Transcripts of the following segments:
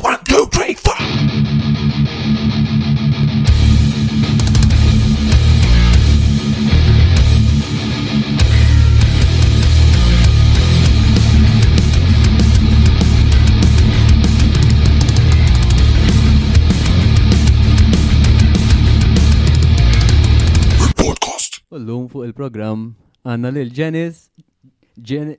One, two, three, four. Ullum fuq il-programm għanna lil Janice, Jen-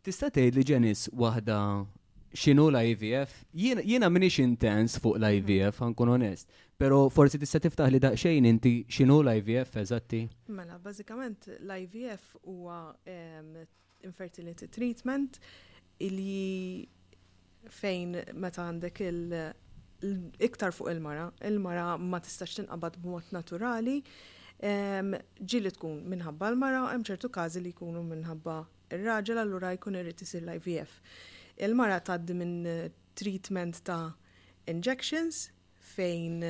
Tista' tgħidli Janice waħda x'inhu l-IVF? Jiena jiena m'iniex intens fuq l-IVF ħa nkun onest, però forsi tista' tiftaħli daqsxejn inti x'inhu l-IVF eżatti? Mela, bażikament l-IVF huwa infertility treatment illi fejn meta għandek iktar fuq il-mara, il-mara ma tistax tinqabad b'mod naturali, ġieli tkun minħabba l-mara, hemm ċertu każi li jkunu minħabba r-raġel allura jkun irid isir l-IVF. Il-mara tgħaddi minn treatment ta' injections fejn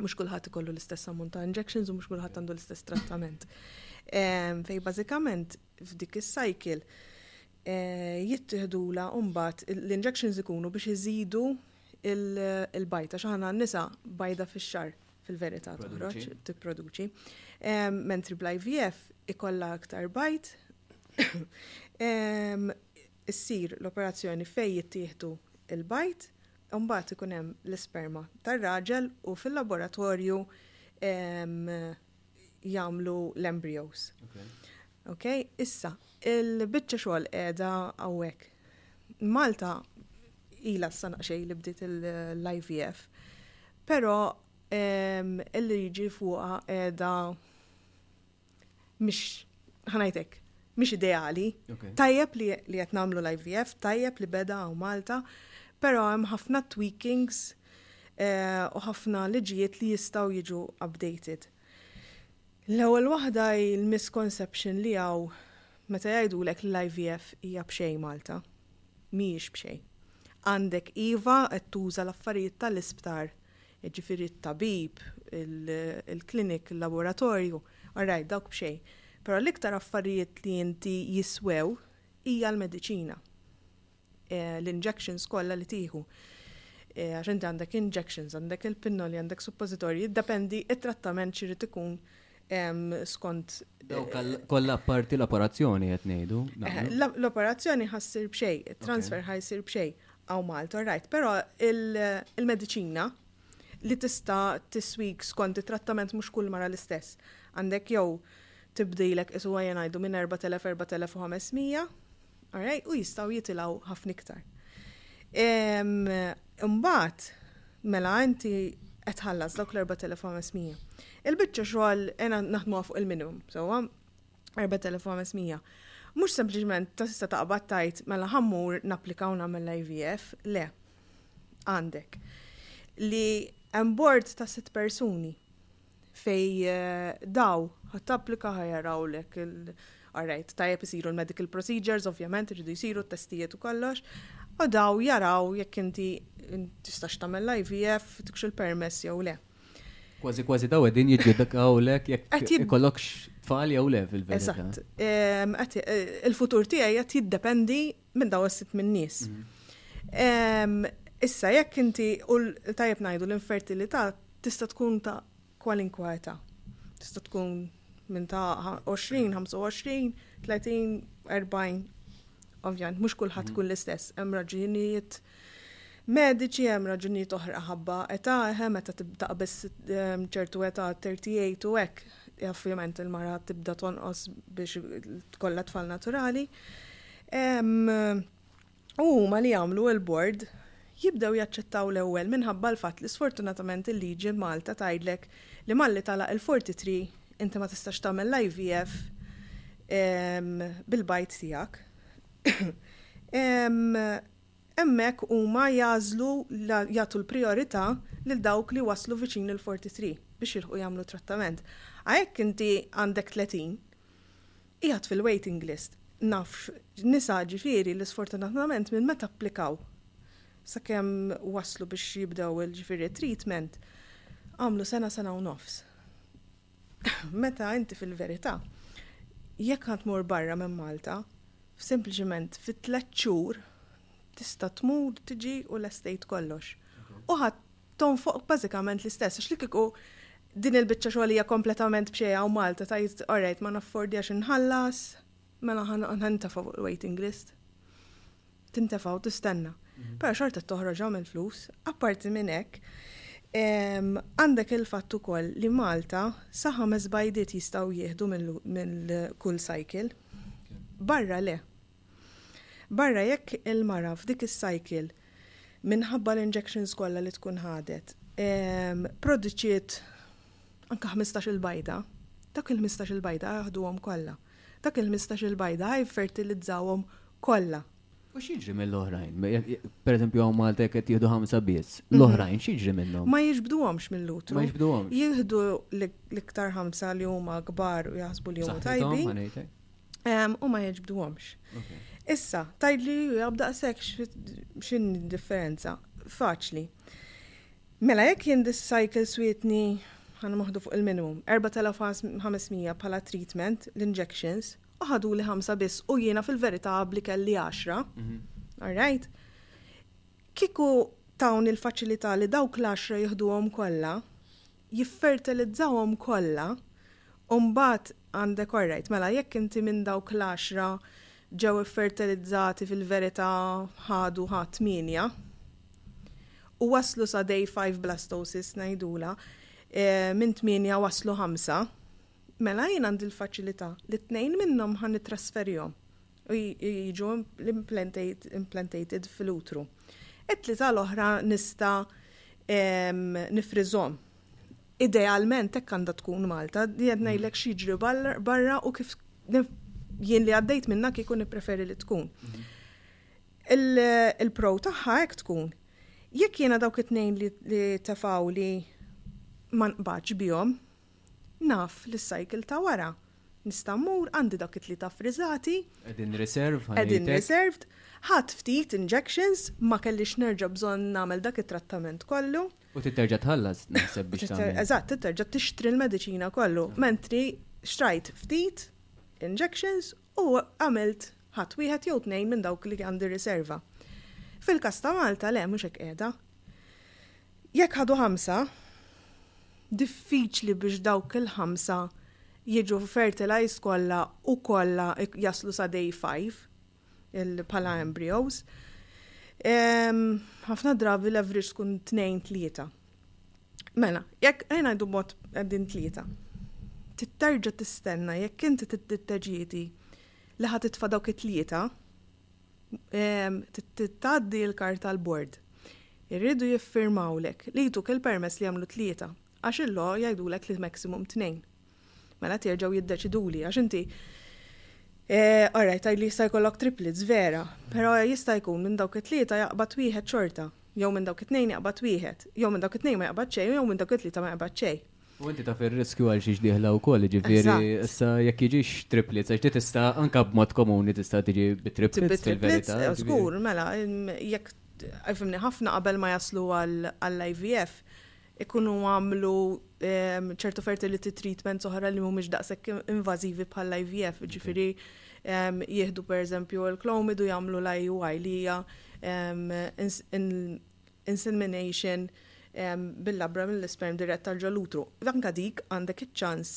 mhux kulħadd ikollu l-istess ammont ta' injections u mhux kulħadd għandu l-istess trattament. Fejn bażikament f'dik is-cycle jittiħdulha mbagħad l-injections ikunu biex iżidu l-bajd għax aħna n-nisa bajda fix-xahar fil-verità toħroġ tipproduċi. Mentri bl-IVF ikollha aktar bajd issir l-operazzjoni fejn jittieħdu l-bajd u mbagħad ikun hemm l-isperma tar-raġel u fil-laboratorju jagħmlu l-embryos. Ok, issa, il-biċċa xogħol qiegħda hawnhekk. Malta ila s-sana xej li bdiet l-IVF, però ehm, il-liġi fuqha qiegħda mhix ħanajtek mhix ideali. Tajjeb li qed nagħmlu l-IVF, tajjeb li beda hawn Malta, però hemm ħafna tweakings u ħafna liġijiet li jistgħu jiġu updated. L-ewwel waħda hi l-misconception li hawn meta jgħidulek li l-IVF hija b'xejn Malta. Mhijiex b'xejn. Għandek iva qed tuża l-affarijiet tal-isptar, jiġifieri t-tabib, il-clinic, il-laboratorju, alright dawk b'xejn. Però l-iktar affarijiet li inti jiswew hija l-mediċina. Eh, l-injections kollha li tieħu. Eh, għax inti għandek injections, għandek il-pinnoli, għandek suppositorji, jiddependi it-trattament xirrit ikun skont. Eh, kollha parti l-operazzjoni qed ngħidu. L-operazzjoni ħassir b'xej, transfer ħajsir b'xej għaw Malta, right, però il-medicina li tista' tiswik skont it-trattament mhux kull mara l-istess. Għandek jew tibdilek isu għajja ngħidu minn 4400 Alright, u jistgħu jitilgħu ħafna iktar. Imbagħad, mela inti qed tħallas dawk l-4500. Il-biċċa xogħol għena naħdmuha fuq il-minimum, sewwa 4500. Mhux sempliċement ta' tista' taqbad tajt mela ħammur napplika u nagħmel IVF, le. Għandek. Li hemm bord ta' sitt persuni Fej daw ħadd tapplika ħa jarawlek il-alright, tajjeb isiru l-medical procedures, ovvjament iridu jsiru t-testijiet u kollox, u daw jaraw jekk inti tistax tagħmel l-IVF, tikx il-permess jew le. Kważi kważi daw qegħdin jiġġudikawlek jekk ikollokx tfal jew le fil-verità. Eżatt. Il-futur tiegħi qed jiddependi Minn daw is-sitt minn nies. Issa, jekk inti, u tajjeb ngħidu l-infertilità tista' tkun ta' kwalinkwa età. Tista' tkun minn ta' 20, 25, 30, 40. Ovvjament, mhux kulħadd tkun l-istess, hemm raġunijiet Mediċi hemm raġunijiet oħra ħabba età eħe meta taqbeż ċertu età 38 u hekk ovvjament il-mara tibda tonqos biex tkollha tfal naturali. U huma li jagħmlu l-bord jibdew jaċċettaw l-ewwel minħabba l-fatt li sfortunatament il-liġi Malta tgħidlek li malli tagħlaq il-43 inti ma tistax tagħmel l-IVF bil-bajd tiegħek. Hemmhekk huma jagħżlu jagħtu l-prijorità lil dawk li waslu viċin il-43 biex jilħqu jagħmlu t-trattament. Għahekk inti għandek 30 qiegħed fil-waiting list. Naf nisa ġifieri li sfortunatament minn meta applikaw sakemm waslu biex jibdew ġifieri t-treatment għamlu sena, sena u nofs. Meta inti fil-verità, jekk ħa tmur barra minn Malta, sempliċement fi tliet xhur tista' tmur, tiġi u l-estate kollox. U ħa tonfoq bażikament l-istess, għax li kieku din il-biċċa xogħol hija kompletament b'xejn u Malta tgħid orajt ma naffordjax inħallas, mela ħa nintafa' fuq il-waiting list. tintefa' u tistenna. Però xorta toħroġ hawn il-flus. Apparti minn hekk, għandek il-fatt ukoll li Malta sa ħames bajdiet jistgħu jieħdu minn kull cycle. Barra le. Barra jekk il-mara f'dik is-cycle minħabba l-injections kollha li tkun ħadet proddiċiet anke ħmistax-il bajda, dawk il-ħmistax-il bajda jaħduhom kollha. Dak il-ħmistax-il bajda ħa jiffertilizzawhom kollha. U x'jiġri mill-oħrajn? Per eżempju hawn Malta jekk qed jieħdu ħamsa biss, mhm. l-oħrajn x'jiġri minnhom? Ma jiġbduhomx mill-lutru. Ma jiġbduhomx. Jieħdu l-iktar ħamsa li huma kbar u jaħsbu li huma tajbin. U ma jiġbduhomx. Issa, tajdli jabda sekx x'in differenza? Faċli. Mela jekk jien this cycle swietni, ħa nmoħħdu fuq il-minimum, 4,500 bħala treatment, l-injections, u ħaduli ħamsa biss u jiena fil-verità abbli kelli għaxra, all right? Kieku tawni l-faċilità li dawk l-għaxra jieħduhom kollha, jiffertilizzawhom kollha, u mbagħad għandek all right, mela jekk inti minn dawk l-għaxra Ġew iffertilizzati fil-verità ħadu ħa tmienja u waslu sa day five blastosis ngħidulha, minn tmienja waslu ħamsa, mela jien għandi l-faċilità li tnejn minnhom ħa nittrasferihom u jiġu implantated fil-utru. It-tlieta l-oħra nista' nifriżhom. Idealment hekk għandha tkun Malta, qed ngħidlek x'jiġri barra u kif jien li għaddejt minna kieku nippreferi li tkun. Il-pro tagħha hekk tkun. Jekk jiena dawk it-tnejn li tefaw li ma nqbadx bihom, naf li s-cycle ta' wara nista' mmur għandi dak it-tlieta ffriżati. Qegħdin reserved. Qegħdin reserved. Ħadt ftit injections, ma kellix nerġa' bżonn nagħmel dak it-trattament kollu. U titterġa' tħallas naħseb biex tagħmel. Eżatt, titterġa' tixtri l-mediċina kollu. Mentri xtrajt ftit injections u għamilt ħadt wieħed jew tnejn minn dawk li għandi riserva. Fil-każ ta' Malta le mhux hekk qiegħda. Jekk ħadu ħamsa, diffiċli biex dawk il-ħamsa jiġu fertilised kollha u kollha jaslu sa day five. bħala embryos. Ħafna drabi l-average tkun tnejn tlieta. Mela, jekk għajna jdu mod għaddin tlieta, titterġa tistenna jekk inti titteġiti li ħat titfa dawk it-tlieta, titgħaddi l-kart tal-bord. Irridu jiffirmawlek li jtuk il-permess li jagħmlu tlieta, għax il-law jgħidulek li maximum tnejn. Mela terġgħu jiddeċiduli għax inti Orraj, eh, li jista' jkollok triplets vera, però jista' jkun minn dawk it-tlieta jaqbad wieħed xorta, jew minn dawk it-tnejn jaqbad wieħed, jew minn dawk it-tnejn ma jaqbad xejn, jew minn dawk it-tlieta ma jaqbad xejn. U inti taf ir-riskju għal xiex diħla wkoll, ġifieri issa jekk jiġix triplets għax tista' anke b'mod komuni tista' tiġi bit-triplets fil-verità. Eh, żgur, mela, jekk għajfimni ħafna qabel ma jaslu għall-IVF, ikunu għamlu ċertu fertility treatments oħra li mhumiex daqshekk invażivi bħall-IVF, ġifieri jieħdu pereżempju l-klomidu jagħmlu l-IUI li hija insemination bil-labra mill-isperm dirett tal-ġol-utru. Anke dik għandek iċ-ċans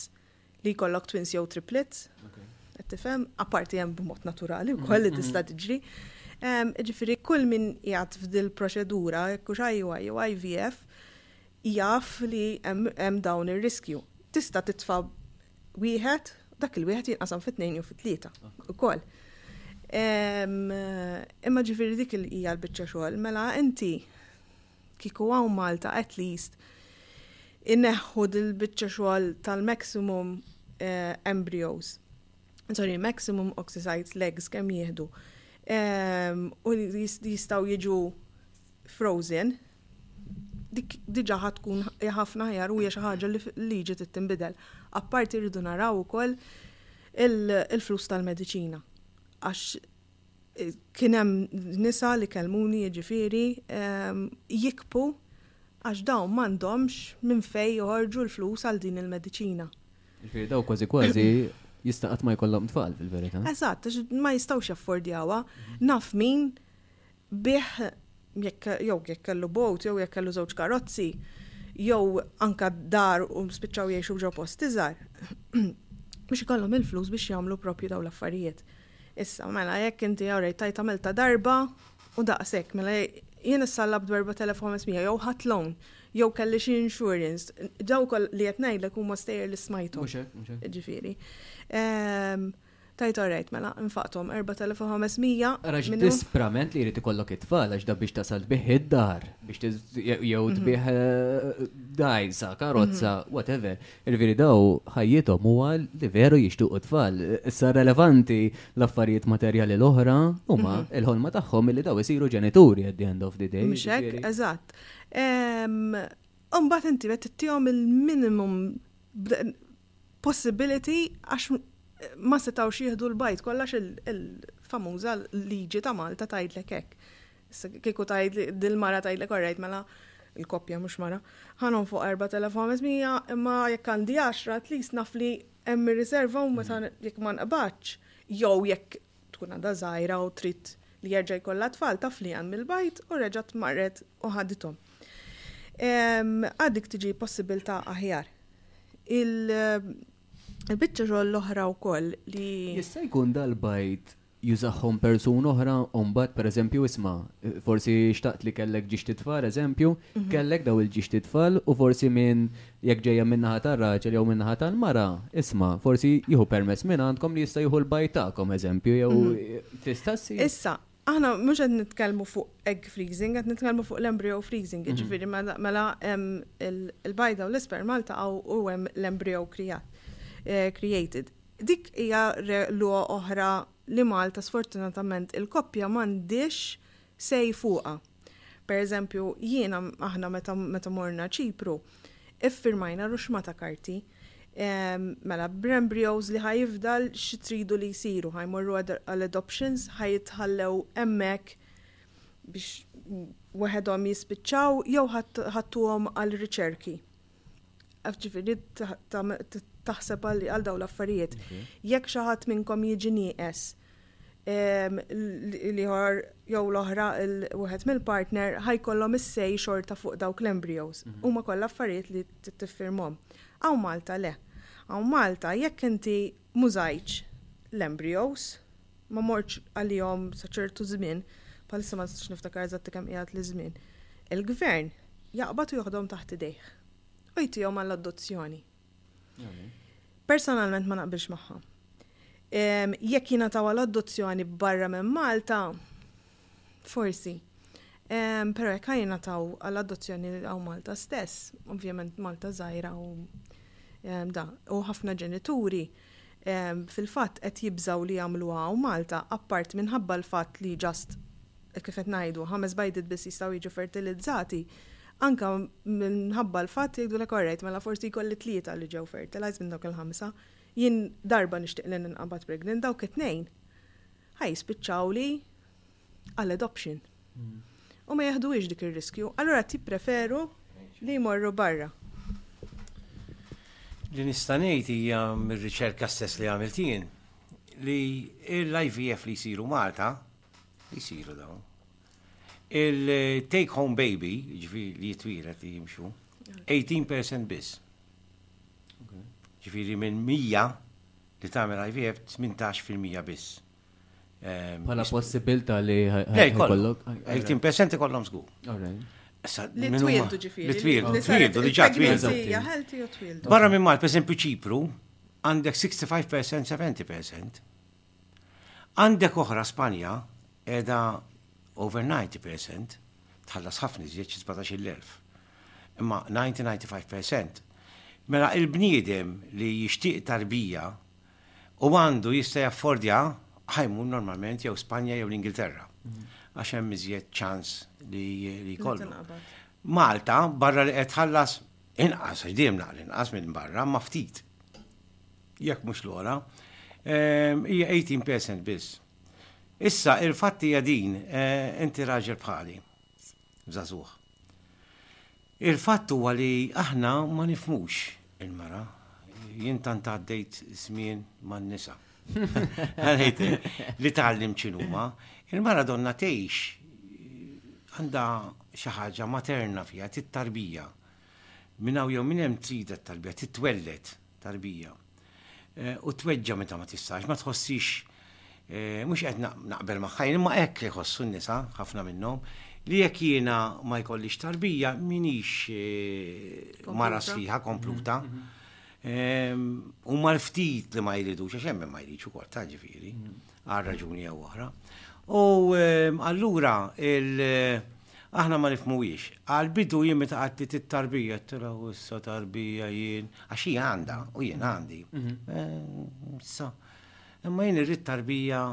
Li jkollok twins jew triplets. Qed tifhem, apparti hemm b'mod naturali mm, wkoll li mm. tista' tiġri. Ġifieri kull min jgħat f'dil proċedura, jekk hux IUI jew IVF, jaf li hemm dawn ir-riskju. Tista' titfa' wieħed, dak il-wieħed jinqasam fit-tnejn jew fit-tlieta ukoll. Imma ġifieri dik hija l-biċċa xogħol, mela inti Kieku hawn Malta at least ineħħu dil biċċa xogħol tal maximum embryos sorry maximum oxycytes l-eggs kemm jieħdu u jistgħu jiġu frozen dik diġa ħa tkun ħafna ħjar u hija xi ħaġa li liġi trid tinbidel. Apparti rridu naraw ukoll il-flus tal-mediċina. Għax Kien hemm nisa li kellmuni jiġifieri jikbu għax dawn m'għandhomx minn fejn joħorġu l-flus għal din il-mediċina. Jiġifieri dawn kważi kważi jista' qatt ma jkollhom tfal fil-verità. Eżatt, għax ma jistgħux jaffordjawha. Naf min bih jekk jew jekk kellu bogħod jew jekk kellu żewġ karozzi jew anke dar u spiċċaw jgħixu ġo post iżgħar biex ikollhom il-flus biex jagħmlu proprju dawn l-affarijiet. Issa, mela, jekk inti, all right, tajt għamiltha darba u daqshekk, mela jien issa labt b'4500 jew ħadd loan jew kelli xi insurance, daw kol li qed ngħidlek huma stejjer li smajthom. Mhux hekk, mhux hekk. Ġifieri. Ehm, Tajt all right, mela, infaqthom 4500. Ara minnu- x'disprament li jrid ikollok it-tfal għax da biex tasal bih id-dar, biex tiż- je- jew tbih eh, dajsa, karozza, whatever. Jiġifieri dawn ħajjithom huwa li veru jixtiequ tfal. Issa relevanti l-affarijiet materjali l-oħra huma l-ħolma tagħhom li dawn isiru ġenituri at the end of the day. Mhux hekk, eżatt. U mbagħad inti qed tittihom il-minimum possibility għax ma setgħux jieħdu l-bajt kollha għax il-famuża liġi ta' Malta tgħidlek hekk. Issa kieku tgħidli dil-mara tgħidlek orrejt mela il-koppja mhux mara. Ħanon fuq 4500 imma jekk għandi 10 at least naf li hemm ir-riserva u meta mm. jekk ma nqbadx jew jekk tkun għandha żgħira u trid li jerġa' jkollha tfal taf li hemm il-bajt u reġgħet marret u ħadithom. Għadik tiġi possibilità aħjar. Il-biċċa xogħol l-oħra wkoll li. Jista' jkun dal-bajt jużahhom persuna oħra u mbagħad pereżempju isma' forsi xtaqt li kellek ġixti tfal eżempju, kellek dawn il-ġixti tfal u forsi minn jekk ġejja min-naħa tar-raġel jew min-naħa tal-mara, isma' forsi jieħu permess minn għandkom li jista' jieħu l-bajd tagħkom eżempju jew tista' ssir. Issa, aħna mhux qed nitkellmu fuq egg freezing, qed nitkellmu fuq l-embryo freezing, jiġifieri mela hemm il-bajda u l-isperma ltaqgħu u hemm l-embryo krijat, created. Dik hija re lua oħra li Malta sfortunatament il-koppja m'għandhiex say fuqha. Per eżempju, jiena, aħna meta meta morna Ċipru, iffirmajna ruxma ta' karti. Mela, b'embryos li ħa jifdal xi tridu li jsiru, ħa jmorru għal adoptions, ħa jitħallew hemmhekk biex weħedhom jispiċċaw jew ħa ħadtuhom għal riċerki. Af ġifieri taħseb għal dawn l-affarijiet. Jekk xi ħadd minnkom jiġi nieqes, l-ieħor jew l-oħra wieħed mill-partner ħajkollhom is-say xorta fuq dawk l-embryos. Huma kollha affarijiet li tiffirmhom. Hawn Malta le. Hawn Malta jekk inti M'użajtx l-embrijos, ma mortx għalihom sa ċertu żmien, bħalissa ma nistax niftakar eżatt kemm qiegħed l-żmien, il-Gvern jaqbad u joħodhom taħt idejh u jtihom għall-adozzjoni. Personalment ma naqbilx magħha. Jekk jingħataw għal adozzjoni barra minn Malta, Forsi. Ehm, però jekk jingħataw għal adozzjoni għaw Malta stess, ovvjament Malta żgħira u ehm, da, u ħafna ġenituri ehm, fil-fatt qed jibżaw li jagħmlu għaw Malta appart minħabba l-fatt li ġast kif qed ngħidu ħames bajdit biss jistgħu jiġu fertilizzati anka minħabba l-fatt jgħidu l orrejt mela forsi jkolli tlieta li ġew fertilized minn dawk il-ħamsa jien darba nixtieq li ninqabad pregnant dawk it-tnejn ħa jispiċċaw li għal adoption. U ma jeħduhiex dik ir-riskju, allura qed jippreferu li jmorru barra. Li nista' ngħid hija mir-riċerka stess li għamilt jien li l-IVF li jsiru Malta li jsiru dawn. Il-take home baby, ġifi li jitwilet li jimxu, 18% biss. Ġifiri minn 100 li tagħmel IVF 18% biss. Bħala possibilità li ħajkollok. 18% ikollhom żgur. Li twildu ġifieri. Li twildu, li twildu, diġà twildu. Barra minn mal, pereżempju Ċipru, għandek 65%, 70%. Għandek oħra Spanja, edha over 90%. tħallas ħafna iżjed xi sbatax-il elf. Imma 90, 95 percent. Mela il-bniedem li jixtieq tarbija u għandu jista' jaffordja ħajmur normalment jew Spanja jew l-Ingilterra. Mhm. Għax hemm iżjed ċans li jkollu. Malta barra li qed tħallas inqas għax dejjem naqli inqas minn barra ma ftit. Jekk mhux l-ora, ehm, hija 18% biss. Issa, il-fatti hija din, inti raġel bħali, żagħżugħ. Il-fatt huwa li aħna ma nifhmux il-mara. Jien tant għaddejt żmien man-nisa. Għalejt li tgħallim x'inhuma. Il-mara donna tgħix għandha xi ħaġa materna fiha, tit-tarbija. Minn hawn jew minn hemm trida t-tarbija, titwelled tarbija. U tweġġa' meta ma tistax, ma tħossix mhux qed naqbel magħha jien imma hekk li ħossu n-nisa ħafna minnhom li jekk jiena ma jkollix tarbija minix mara sħiħa kompluta. Huma l-ftit li ma jridux għax hemm ma jridx ukoll ta' ġifieri. għal raġuni jew oħra. U allura aħna ma nifmuwiex. Għal bidu jien meta għatti t-tarbija, t-tira u issa tarbija jien, għax hija għandha u jien għandi. Mhm. Eh, issa, imma jien irrid tarbija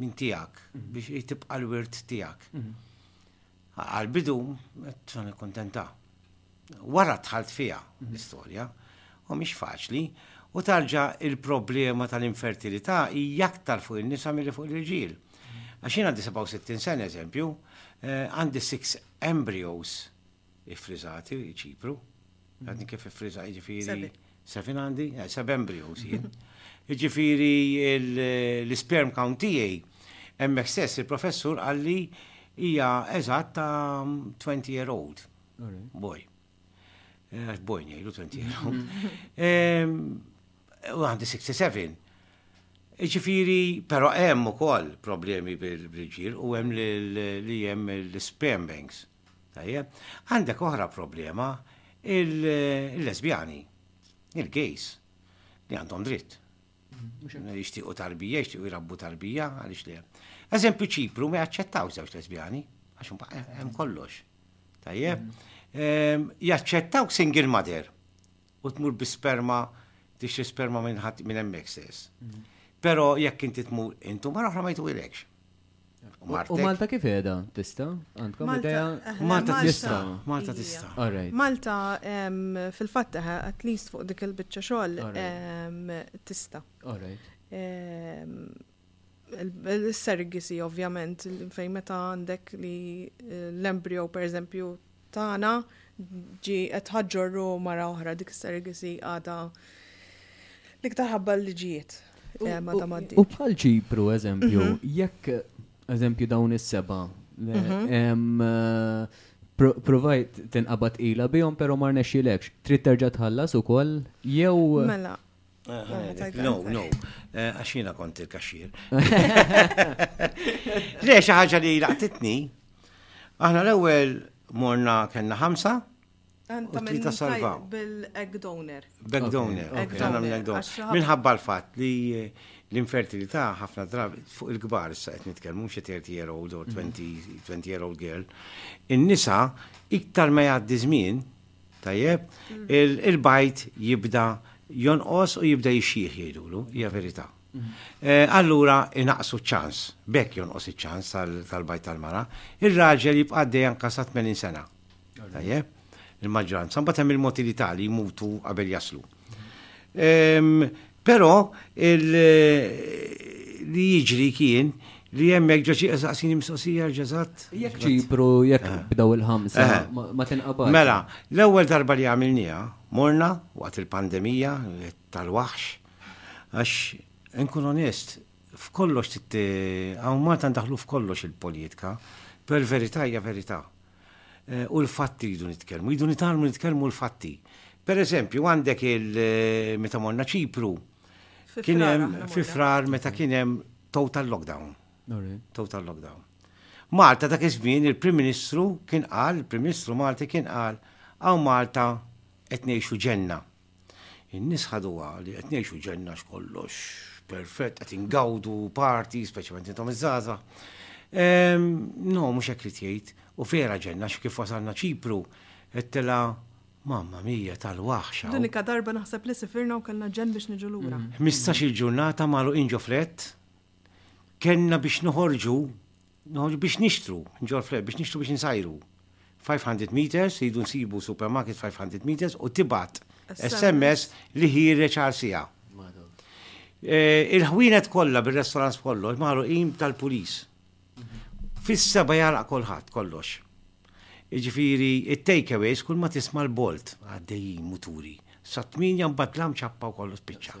minn tiegħek mhm. biex tibqa' l-wirt tiegħek. Mhm. Għal-bidu, t-tani kontenta. Wara tħalt fija mhm. l-istoria, u miex faċli, u tarġa il-problema tal-infertilità hija aktar fuq il-nisa mill fuq il-ġil. Għax jien għandi 67 sen, eżempju, eh, għandi 6 embryos ifrizati, ċipru, Għadni kif ifriża, ġifiri. Sefin għandi? Eh, seb embryo, sin. Ġifiri l-sperm count tiegħi hemmhekk stess il-professur għalli hija eżatt ta' 20 year old. Boy. Eh, boy ngħidu 20 year old. U għandi 67. Ġifiri, pero hemm ukoll problemi bil-ġir u hemm li hemm l-sperm banks. Tajjeb, għandek oħra problema il-lesbjani, il-gejs, li għandhom dritt. Jixtiequ tarbija, jixtiequ jirabbu tarbija, għaliex li Eżempju ċipru ma jaċċettaw żewġ lesbjani, għax hemm kollox. Tajjeb, ehm, jaċċettaw single mother. u tmur bi sperma, tixtri sperma minn ħadd minn hemmhekk stess. Mhm. Però jekk inti tmur intu mara oħra ma jtwilekx. U Malta kif edha? Tista? Għandkom idea? Eh, Malta tista. Malta tista. Malta fil-fatt eh, at least fuq dik il-biċċa xogħol tista. Is-surrogacy ovvjament fejn meta għandek li l-embryo pereżempju tagħna ġi qed ħaġġorru mara oħra dik is-surrogacy għadha l-iktar ħabba l-liġijiet eh, ma ta' maddi. U bħal ċipru eżempju, mhm. jekk eżempju dawn is-seba' mhm. eh, provajt tinqabad ila bihom pero ma rnexxilekx. Trid terġa' tħallas ukoll jew Mela, No, no, eh, għax jiena kont il-kaxxir. Le, xi ħaġa li laqtitni, aħna l-ewwel morna kellna ħamsa, U tlita salvaw. Bil-egg donor. Beg donor. Minħabba l-fat li eh, l-infertilità ħafna drabi fuq il-kbar issa qed nitkellmu xi 30 year old or 20 year old girl. In-nisa iktar ma jgħaddi żmien Tajjeb, il-bajd jibda jonqos u jibda jixjieħ jgħidulu, hija verità. Eh, allura inaqsu ċ-ċans, bekk jonqos iċ-ċans tal-bajd tal-mara, ir-raġel jibqa' għaddej anka sa 80 sena. Tajjeb, il-maġġoranza, mbagħad hemm il-motilità li jmutu qabel jaslu. Però li jiġri kien li jemmek ġoċi eżaqsini mistoqsija ġeżat. Jek ċipru, jek eh. bdaw il-ħamsa, eh. ma tinqabad. Mela, l-ewwel darba li għamilnija, morna waqt il-pandemija tal-waħx, għax nkun onest, f'kollox titti, għaw ma tandaħlu f'kollox il-politika, per verita hija verita. u l-fatti jridu nitkellmu, jridu nitgħallmu nitkellmu l-fatti. Per eżempju, għandek il meta morna Ċipru, kien hemm fi frar meta kien hemm total lockdown. Total lockdown. Malta dak iż-żmien il-Prim Ministru kien qal, il-Prim Ministru Malti kien qal, hawn Malta qed ngħixu ġenna. In-nies ħaduha li qed ngħixu ġenna x'kollox perfett, qed ingawdu party, speċjalment intom iż-żgħażagħ. Ehm, no, mhux hekk li tgħid, u vera ġenna x'kif wasalna Ċipru, għedtilha Mamma mija tal-waħxa. L-unika darba naħseb li sifirna u kellna ġen biex niġu lura. 15 mm. il-ġurnata malu inġo flet, kellna biex noħorġu Noħorġu biex nixtru, nġorr fl-erf, biex nixtru biex insajru. 500 metres, irridu nsibu supermarket 500 metres u tibgħat SMS li ħiereġ għal siegħa. Il-ħwienet kollha bir-restaurants kollox magħruqin tal-pulis. Fis-seba' jagħlaq kulħadd kollox. Jiġifieri it-takeaways kull ma tisma' l-bolt għaddejjin muturi. Sat-tmienja mbagħad l-għam ċappa u kollu spiċċa.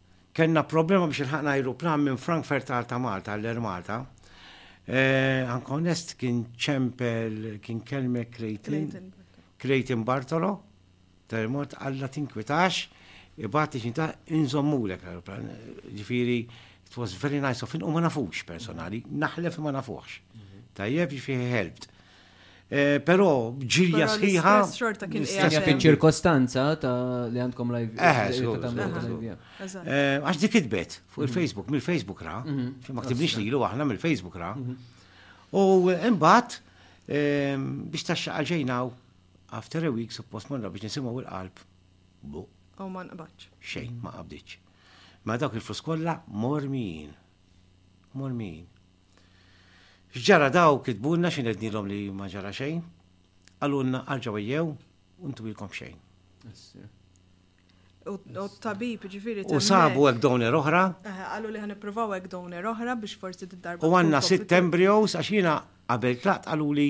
Kellna problema biex ilħaqna ajruplan minn Frankfurt għal ta' Malta, għal Air Malta. Eh, anka onest kien ċempel, kien kelmek Clayton. Clayton Bartolo, ta' remot, għalla tinkwitax, ibati xinta inżommulek l-aeroplan. Ġifiri, it was very nice of him, u ma nafux personali, naħlef ma nafuħx. Mhm. Tajjeb ġifiri helped. Eh, però ġilja sħiħa. Xorta kien ċirkostanza ta' li għandkom live. Eh, eh, għax dik idbet fuq il-Facebook, mhm. mill-Facebook ra, mhm. ma ktibniex li ilu aħna mill-Facebook ra. Mhm. U imbagħad ehm, biex taxxaqa ġejnaw after a week suppost morna biex nisimgħu il-qalb. Bu. U ma nqbadx. Xejn ma qabditx. Ma dawk il-flus kollha mormijin. Mormijin. X'ġara daw kitbulna xi ngħidnilhom li ma ġara xejn. Qalulna arġgħu ejjew u ntwilkom xejn. U t-tabib ġifieri. U sabu hekk donor oħra. Qalu li ħanippruvaw hekk donor oħra biex forsi d-darba. U għandna sitt embryos għax jiena qabel tlaqt qaluli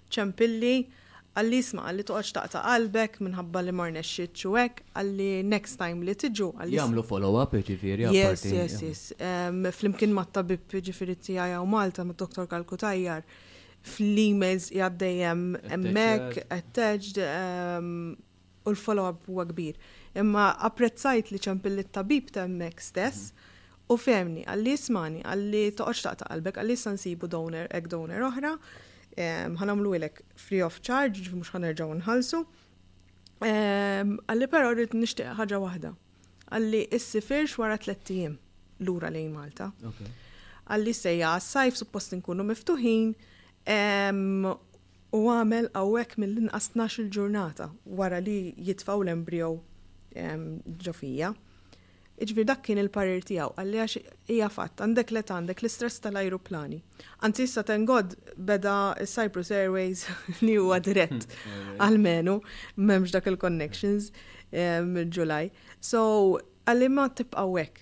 Ċempilli, Qalli isma' qalli toqgħodx taqta' qalbek minħabba li ma rnexxitx u hekk, qalli next time li tiġu, qalli isma'. Jagħmlu follow up jiġifieri apparti. Yes, yes, yes. Flimkien mat-tabib jiġifieri tiegħi hawn Malta mad-Doktor Kalkutajjar fl-emails qiegħed dejjem hemmhekk attached. u l-follow-up huwa kbir. Imma apprezzajt li ċempil lit-tabib ta' hemmhekk stess u fehmni, qalli ismagħni, qalli toqgħodx taqta' qalbek, qalli issa nsibu donor, egg donor oħra, ħa nagħmluhielek free of charge, jiġifieri mhux ħa nerġgħu nħallsu. Qalli però rrid nixtieq ħaġa waħda. Qalli issifirx wara tlett ijiem lura lejn Malta. Qalli sejja għas-sajf suppost inkunu miftuħin u għamel hawnhekk mill-inqas tnax-il ġurnata wara li jitfgħu l-embryo ġo fija. Jiġifieri dak kien il-parir tiegħu, qalli għax hija fatt, għandek l-età, għandek l-istress tal-ajruplani. Anzi issa thank God beda s-Cyprus Airways li huwa dirett għalmenu m'hemmx dak il-connections mill-Ġulaj. So qalli ma tibqgħu hekk.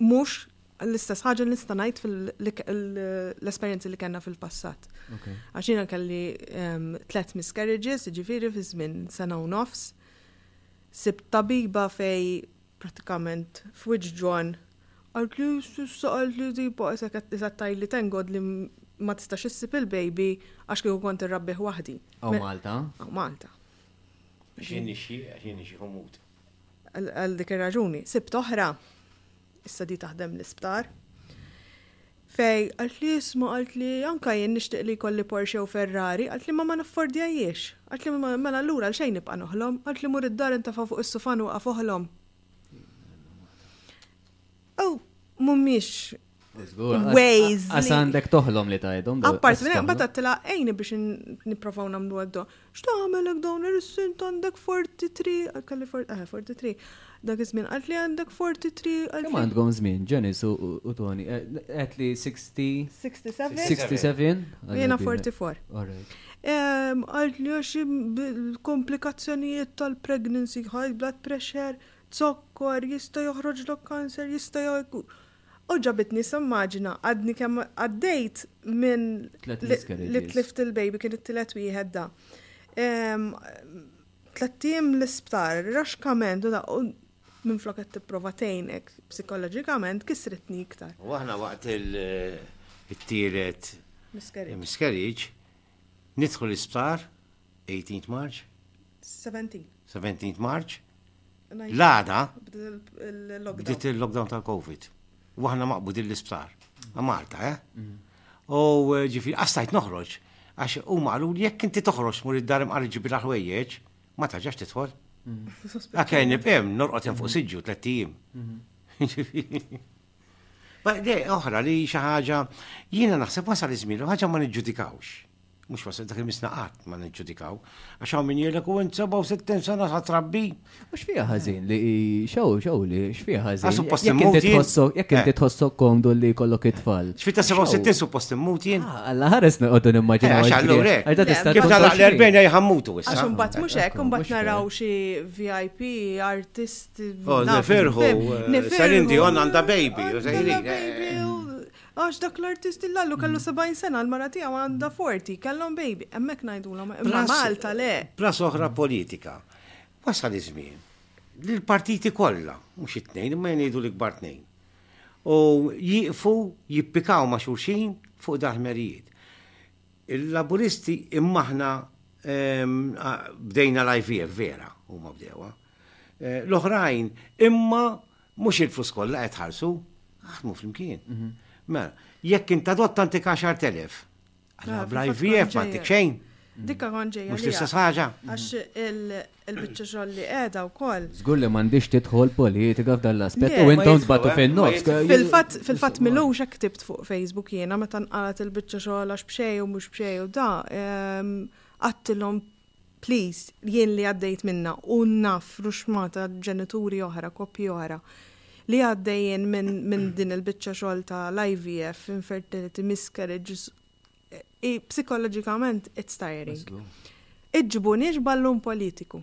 mhux l-istess ħaġa li nista' ngħid fil-esperjenzi li kellna fil-passat. Għax jiena kelli ehm, tlet miscarriages, ġifieri fi żmien sena u nofs, sib tabiba fej pratikament f'wiċ ġon għalt li s-saqalt li tipo qed tajli tengod li ma tistax issib il-baby għax kieku kont irrabbih waħdi. Aw Malta. Aw Malta. X'inhi xi, x'inhi xi ħumut. Għal dik ir-raġuni, sibt oħra, issa di taħdem l-isptar, fej għalt li jisma għalt li anka jien nixtieq li jkolli Porsche u Ferrari, għalt li ma ma naffordjajiex, għalt li ma mela l-lura għal xejn nibqa' noħlom, għalt li mur id-dar intafa' fuq is-sufan u għaf oħlom. Oh, mhumiex ways. Għas għandek toħlom li tajdhom. Appart minn hemm bata tila għajni biex nipprovaw nagħmlu għadda. X'tagħmelek dawn ir-sint għandek 43, kalli 43. Eh, Dak iż-żmien qalt li għandek 43 għal. Kemm għandkom żmien Ġenis u Toni? Eh, qed li 60 67 67 jiena 44. Għalt li għax komplikazzjonijiet tal-pregnancy, high blood pressure, zokkor, jista' joħroġlok kanser, jista' Għoġġabitni issa immaġina għadni kemm għaddejt minn li tlift il-baby kien it-tielet wieħed da. Tlettiem l-isptar, raxkament u da minn flok qed tipprova tgħinek psikoloġikament kisritni iktar. U aħna waqt il-tielet miskerriġ nidħu l-isptar 18th March? 17. 17th March? L-għada bdiet il-lockdown tal-Covid. U aħna maqbudin l-isptar. Malta, eh? Mm. U eh, ġifi, għastajt noħroġ, għax u maqlu jekk inti toħroġ mur id-dar imqar ġibi l-ħwejjeġ, ma taġax titħol. Mm. Għakajn nibqem, norqot fuq mm. siġġu tlettijim. Mm-hmm. Dej oħra li xi ħaġa jiena naħseb wasal iż-żmien u ħaġa ma niġġudikawx. Mhux wasal dak il-misna qatt ma niġġudikaw. Għax hawn min jgħidlek u int 67 sena sa trabbi. Mhux fiha ħażin li xew xew li x'fiha ħażin. Suppost immut jekk inti eh. tħossok komdu li jkollok it-tfal. X'fita 67 suppost immut jien. Ah, Alla ħares noqogħdu nimmaġinaw. Eh, allura kif tal-40 jħammutu issa. Għax imbagħad mhux hekk, imbagħad naraw xi VIP artist Oh, neferħu, eh, Salindi, on għanda baby, u zaħirin. Eh. Għax dak l-artist il-lallu kellu 70 mm. sena l-mara tiegħu għandha 40, kellhom baby, hemmhekk ngħidulhom imma Malta le. Plas oħra politika. Wasal iż-żmien li l-partiti kollha, mhux it-tnejn, imma jgħidu l-ikbar tnejn. U jiqfu jippikaw ma' xulxin fuq daħmerijiet. Il-laburisti immaħna ehm, bdejna l-IVF vera, huma bdewa. Eh? l-oħrajn, imma mhux il-flus kollha qed ħarsu, aħdmu flimkien. Mhm. Mela, jekk int adotta antik 10,000, għalla bla IVF ma antik xejn. Dikka konġeja. Mux l-istess ħaġa. Għax il-bicċa xoll li edha u koll. Zgur li mandiġ titħol politika f'dan l-aspet u intom tbatu eh? fejn nofs. Fil-fat, fil-fat milux ktibt fuq Facebook jena meta nqalat il-bicċa xoll għax bxej u mux bxej u da. Ehm, għattilom Please, jien li għaddejt minnha u naf ruxma ta' ġenituri oħra, koppji oħra, li għaddejjin minn din il-biċċa xogħol ta' l-IVF, infertility, miscarriages, hi psikoloġikament it's tiring. Iġġibuniex ballun politiku.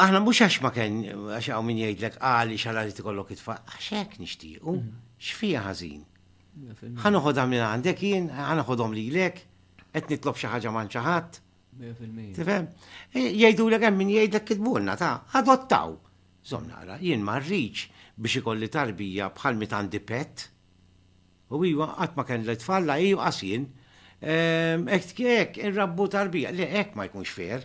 Aħna mhux għax ma kien għax hawn min jgħidlek għali xalari tikollok itfa' għax hekk nixtiequ, x'fija ħażin. Ħa noħodha minn għandek jien, ħa noħodhom lilek, qed nitlob xi ħaġa man xi ħadd. Tifhem? E, jgħidulek hemm min jgħidlek kitbulna ta' adottaw. Żomm nara, jien ma rridx biex ikolli tarbija bħal mit għandi pet. U iwa qatt ma kien l-tfalla iju qasjin. Ehm, ek, ek, irrabbu tarbija. Le, ek ma jkunx fer.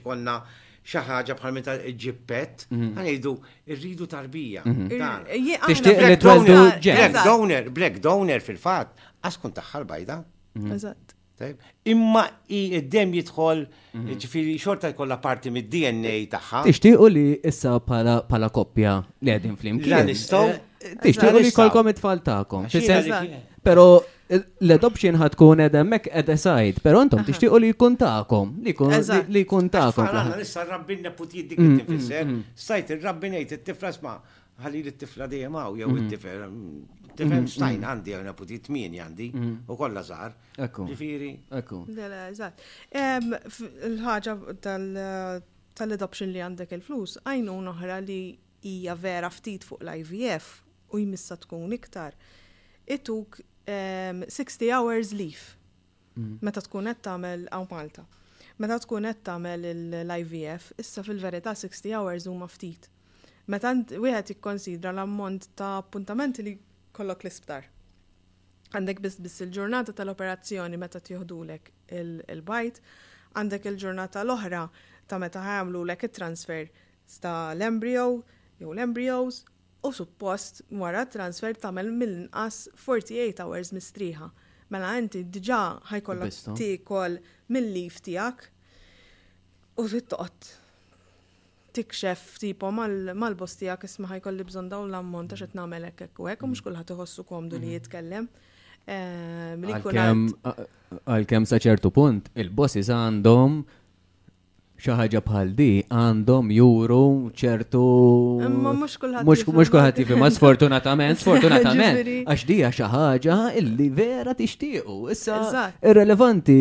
ikollna xi ħaġa bħal meta ġib pet, mhm. ngħidu rridu tarbija. Mhm. Tixtieq li tweldu Black donor, black donor fil-fatt, għax kun taħħal bajda. Mhm. Eżatt. Imma id-dem jidħol, ġifiri xorta jkollha parti mid-DNA tagħha. Tixtiequ li issa bħala koppja li qegħdin flimkien. Tixtiequ li jkollkom it-tfal tagħkom. Pero L-adoption ħad tkun ed hemmhekk ed aside, però intom tixtiequ li jkun tagħkom, li jkun li jkun tagħkom. Għala issa rabbi n-neput jiddik it-tifisser, mm, mm, mm. stajt ir-rabbi ngħid it-tifla sma' ħalli li t-tifla dejjem hawn jew it-tifel. Tifhem stajn għandi hawn neput jitmien għandi u kollha żgħar. Ekku. Ġifieri. Ekku. Il-ħaġa tal-adoption li għandek il-flus, għajnuna oħra li hija vera ftit fuq l-IVF u jmissha tkun iktar, ituk 60 hours leave meta tkun qed tagħmel hawn Malta. Meta tkun qed tagħmel l-IVF, issa fil-verità 60 hours huma ftit. Meta wieħed jikkonsidra l-ammont ta' appuntamenti li kollok l-isptar. Għandek biss biss il-ġurnata tal-operazzjoni meta tieħdulek il-bajt, għandek il-ġurnata l-oħra ta' meta ħajamlu lek it-transfer sta l-embryo jew l-embryos u suppost wara t-transfer tagħmel mill-inqas 48 hours mistrieħa, mela inti diġà ħa jkollok tiekol mil-leave tiegħek u trid toqgħod tikxef tipo mal-boss tiegħek isma' ħa jkolli bżonn dawn l-ammont għax qed nagħmel hekk hekk u hekk u mhux kulħadd iħossu komdu li jitkellem. Għalkemm sa ċertu punt il-bosses għandhom xi ħaġa bħal di għandhom juru ċertu. Imma mhux kulħadd. Mhux kulħadd jifhimha sfortunatament, sfortunatament. Għax dija xi ħaġa illi vera tixtiequ. Issa irrelevanti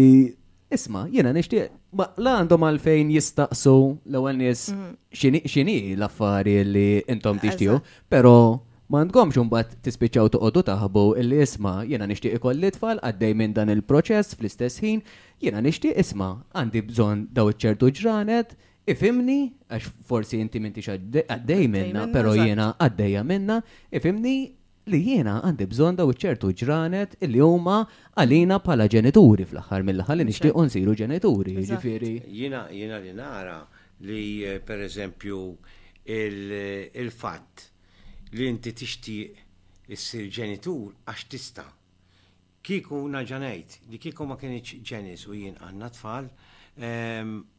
Isma, jiena nixtieq, ma la għandhom għalfejn jistaqsu l-ewwel nies mm-hmm. x'inhi l-affari li intom tixtiequ, però ma għandkomx imbagħad tispiċċaw toqgħodu taħbu illi isma' jiena nixtieq ikolli tfal għaddej minn dan il-proċess fl-istess ħin Jiena nixtieq isma', għandi bżonn daw iċ-ċertu ġranet, ifhimni, għax forsi inti m'intix għaddej minnha, però jiena għaddejja minnha, ifhimni li jiena għandi bżonn daw iċ-ċertu ġranet li huma għalina bħala ġenituri fl-aħħar mill-aħħar li nixtiequ nsiru ġenituri, jiġifieri. Jiena li nara li pereżempju il-fatt li inti tixtieq issir ġenitur għax tista', Kieku, nerġa' ngħid, li kieku ma kinitx Janice u jien għandna tfal,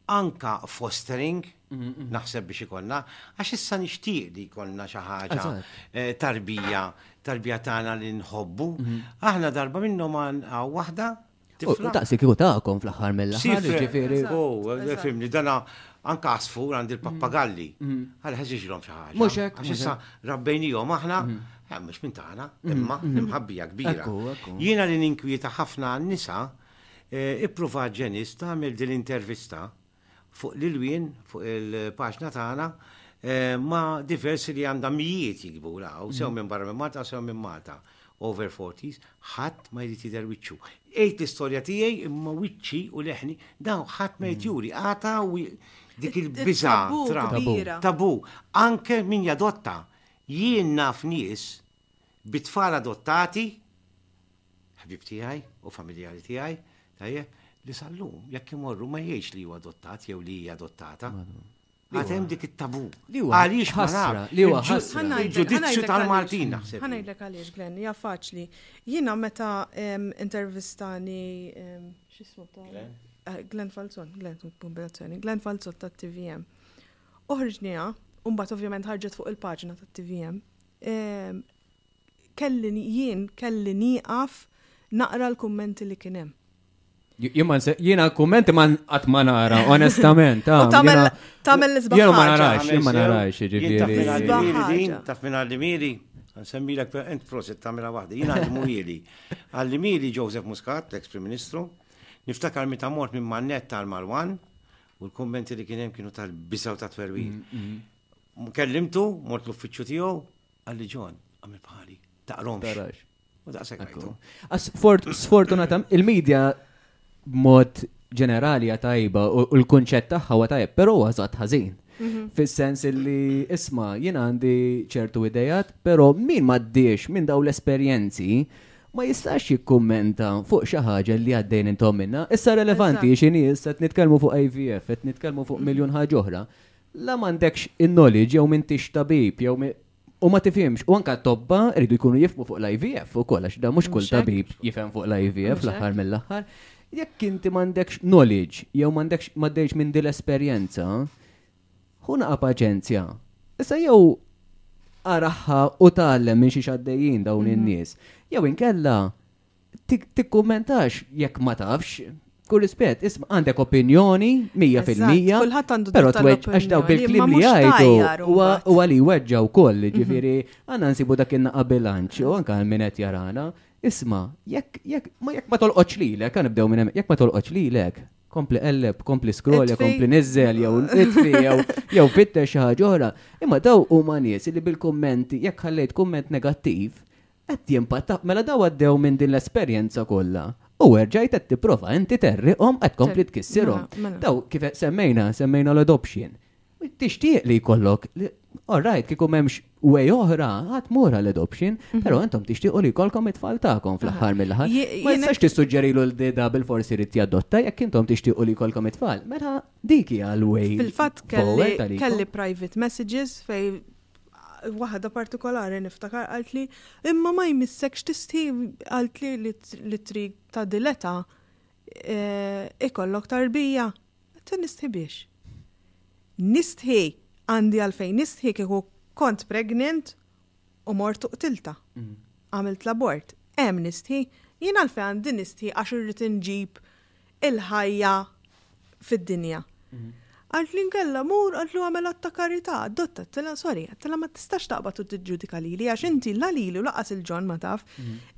anke fostering naħseb biex ikollna, għax issa nixtieq li jkollna xi ħaġa tarbija, tarbija tagħna li nħobbu. Aħna darba minnhom għandna waħda tifla. Taqsi kieku tagħkom fl-aħħar mill-aħħar, ġifieri. Oh, fimni, dana anka għasfur għand il-pappagalli. Għal ħeġiġlhom xi ħaġa. Mhux hekk. Għax issa rabbejnihom aħna Eh, mhux minn tagħna, mm. imma imħabbija kbira. Jiena li ninkwieta ħafna għan-nisa, eh, ipprova ġenis tagħmel din intervista fuq l-ilwien, fuq il-paġna tagħna, eh, ma diversi li għandha mijiet jikbu law, sew mm. minn barra minn Malta, sew minn Malta, over 40s, ħadd ma jrid jidher wiċċu. Ejt l-istorja tiegħi imma wiċċi u leħni, daw ħadd ma jrid mm. juri, għata dik il-biża tabu. Anke min jadotta Jien naf nies bi tfal adottati, ħbieb tiegħi u familjari tiegħi, tajjeb, li sal-lum jekk imorru ma jgħidx li hu adottat jew li hi adottata. Għad hemm dik it-tabu. Għaliex ma naf? Li huwa ħasra. Il-ġudizzju tal-Maltin naħseb. Ħanajdlek għaliex, Glenn, hija faċli. Jiena meta intervistani x'ismu ta' Glenn Falzon, Glenn Pubblicazzjoni, Glenn Falzon tat-TVM. Oħriġniha, u mbagħad ovvjament ħarġet fuq il-paġna tat-TVM. Kelli jien kelli nieqaf naqra l-kummenti li kien hemm. Jiena l-kummenti ma qatt ma nara, onestament. Ah, tagħmel l-isbaħ. Jiena ma narax, jiena ma narax, jiġifieri. Taf minn għalli miri, nsemmilek per ent prosit tagħmilha waħda. Jiena għalli mwieli. Għalli miri Joseph Muscat, l-ex-Prim Ministru, niftakar meta mort minn Mannet tal-Marwan, u l-kummenti li kien hemm kienu tal-biżaw ta' twerwil. Kellimtu, mort l-uffiċċju tiegħu, għalli John, għamil bħali, taqromx. U daqshekk għajtu. Sfortunatam, il-medja b'mod ġenerali għatajba u l-kunċett tagħha għatajb, però għazat ħażin. Mhm. Fis-sens li isma jien għandi ċertu idejat, però min maddiex minn daw l-esperjenzi ma jistax jikkummenta fuq xi ħaġa li għaddejn intom minnha. Issa relevanti hi x'inhi, issa qed nitkellmu fuq IVF, qed nitkellmu fuq miljun ħaġa oħra. La m'għandekx in-knowledge jew m'intix tabib jew u ma tifhimx. U anke t-tobba jridu jkunu jifhmu fuq l-IVF ukoll għax dan mhux kull tabib jifhem fuq l-IVF fl-aħħar mill-aħħar. Jekk inti m'għandekx knowledge jew m'għandekx m'għaddejtx minn din l-esperjenza, Hu naqa' paċenzja. Issa jew araħħa u tgħallem minn xiex għaddejjin dawn mhm. in-nies, jew inkella tikkummentax jekk ma tafx, kull rispett, isma' għandek opinjoni 100%. Kulħadd għandu Però tweġġ għax daw bil-klim li jgħidu u għali weġġa wkoll, mhm. ġifieri għandna nsibu dak in-naqa' bilanċ u anke minn qed jarana. Isma, jekk jekk ma jekk ma tolqotx lilek, kan nibdew minn hemm, jekk ma tolqotx lilek, kompli qelleb, kompli scroll, kompli nizzel, jew itfi, jew fitter xi ħaġa oħra. Imma daw huma nies li bil-kumment jekk ħallejt kumment negattiv, qed jimpatta mela daw għaddew minn din l-esperjenza kollha. U erġajt qed tipprova inti terriqhom qed kompli tkissirhom. Mela, mela. Daw kif semmejna, semmejna l-adoption. Tixtieq li jkollok, all right, kieku m'hemmx way oħra, għad tmur għal adoption, mhm. però intom tixtiequ li jkollkom it-tfal tagħkom fl-aħħar mill-aħħar. Ma jistax tissuġġerilu l-dida bil-forsi rid jadotta jekk intom tixtiequ li jkollkom it-tfal. Mela dik hija l-way. Fil-fatt kelli private messages fej waħda partikolari niftakar għalt li imma ma jmissekx tisti għalt li li trid ta' dileta eh, ikollok tarbija Għalkemm nistħibiex. Nistħi, għandi għalfejn nistħi kieku kont pregnant u mort u qtiltha. Għamilt l-abort. Hemm nistħi. Jien għalfejn għandi nistħi għax irrid inġib il-ħajja fid-dinja. Qaltli nkella mur qaltlu agħmel att ta' karità, adotta, għedtilha sorry, għedtilha ma tistax taqbad u tiġġudika lili għax inti la lili u lanqas lil John ma taf.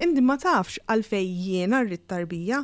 Inti ma tafx għalfejn jiena rrid tarbija.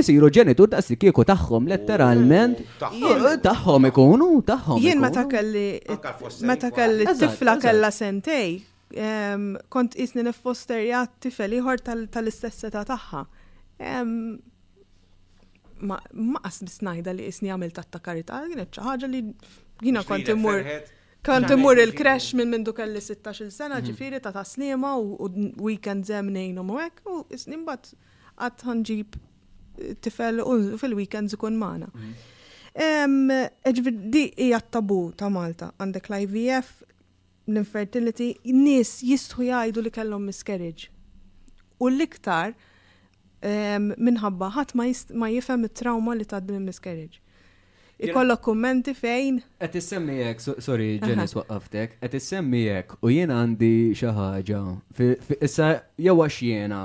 isiru ġenitur daqs li kieku tagħhom letteralment tagħhom ikunu tagħhom. Jien meta kelli meta kelli tifla kellha sentej ehm, kont isni niffosterja tifel ieħor tal-istess età tagħha. Ehm, ma qas biss ngħidha li isni għamil ta' karità, kienet xi ħaġa li jiena kont imur. Kont imur il-crash minn mindu kelli 16 sena mhm. ġifiri ta' taslima u weekend zemnejn u mwek u isni mbagħad Qatt ħa nġib tifel u fil-weekends ikun magħna. Ġifieri di hija t-tabu ta' Malta. Għandek l-IVF, l-infertility, nies jistħu jgħidu li kellhom miscarriage. U l-iktar minħabba ħadd ma jifhem it-trauma li tgħaddi minn miscarriage. Ikollok kummenti fejn? Qed issemmi hekk, sorry Ġenis waqqaftek, qed issemmi hekk u jien għandi xi ħaġa. Issa jew għax jiena,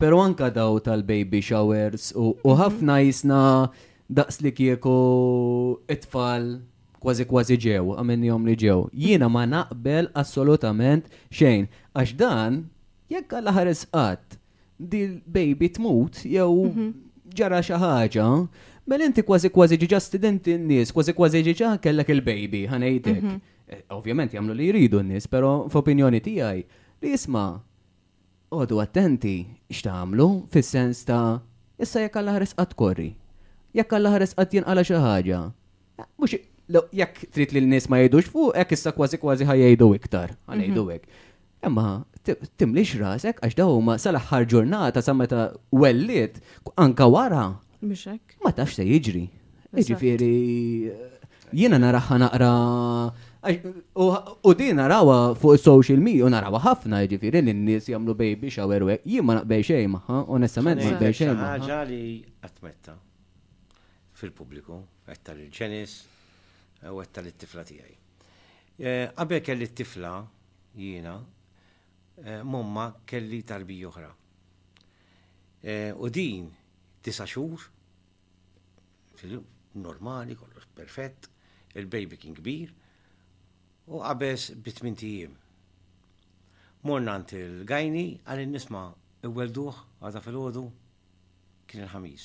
però anka daw tal-baby showers u mhm. ħafna jisna daqs li kieku it-tfal kważi kważi ġew, għamenni jom li ġew. Jiena ma naqbel assolutament xejn. Għax dan, jekk għal-ħares qatt, di l-baby tmut jew mhm. ġara xi ħaġa, mela inti kważi kważi ġiġa studenti n-nies, kważi kważi ġiġa kellek il-baby, ħanejtek. Mhm. Eh, ovvjament jagħmlu li jridu n-nies, però f'opinjoni tiegħi li jisma' għodu attenti x'tagħmlu fis-sens ta' issa jekk għal ħares qatt korri. Jekk għal ħares qatt jinqala xi ħaġa. Mhux jekk trid li l-nies ma jgħidux fuq hekk issa kważi kważi ħa jgħidu iktar, ħanejdu mhm. hekk. Imma timlix rasek għax daw huma sal-aħħar ġurnata sa meta welliet anka wara. Ma tafx se jiġri. Jiġifieri jiena naraħħa naqra U din narawa fuq social media u narawa ħafna ġifiri li n-nis jamlu baby shower u jien ma naqbej xej maħħa, onestament ma naqbej xej maħħa. ġali għatmetta. fil-pubbliku, għedtha lil Janice u għedtha lit-tifla tiegħi. Qabel kelli t-tifla jiena, m'ommha kelli tarbija oħra. U din disa' xhur, normali, kollox perfett, il-baby kien kbir, u qabeż bi tmien ijiem. Morna għand il-gajni, qalilna isma' iwwelduh għada filgħodu, kien il-Ħamis.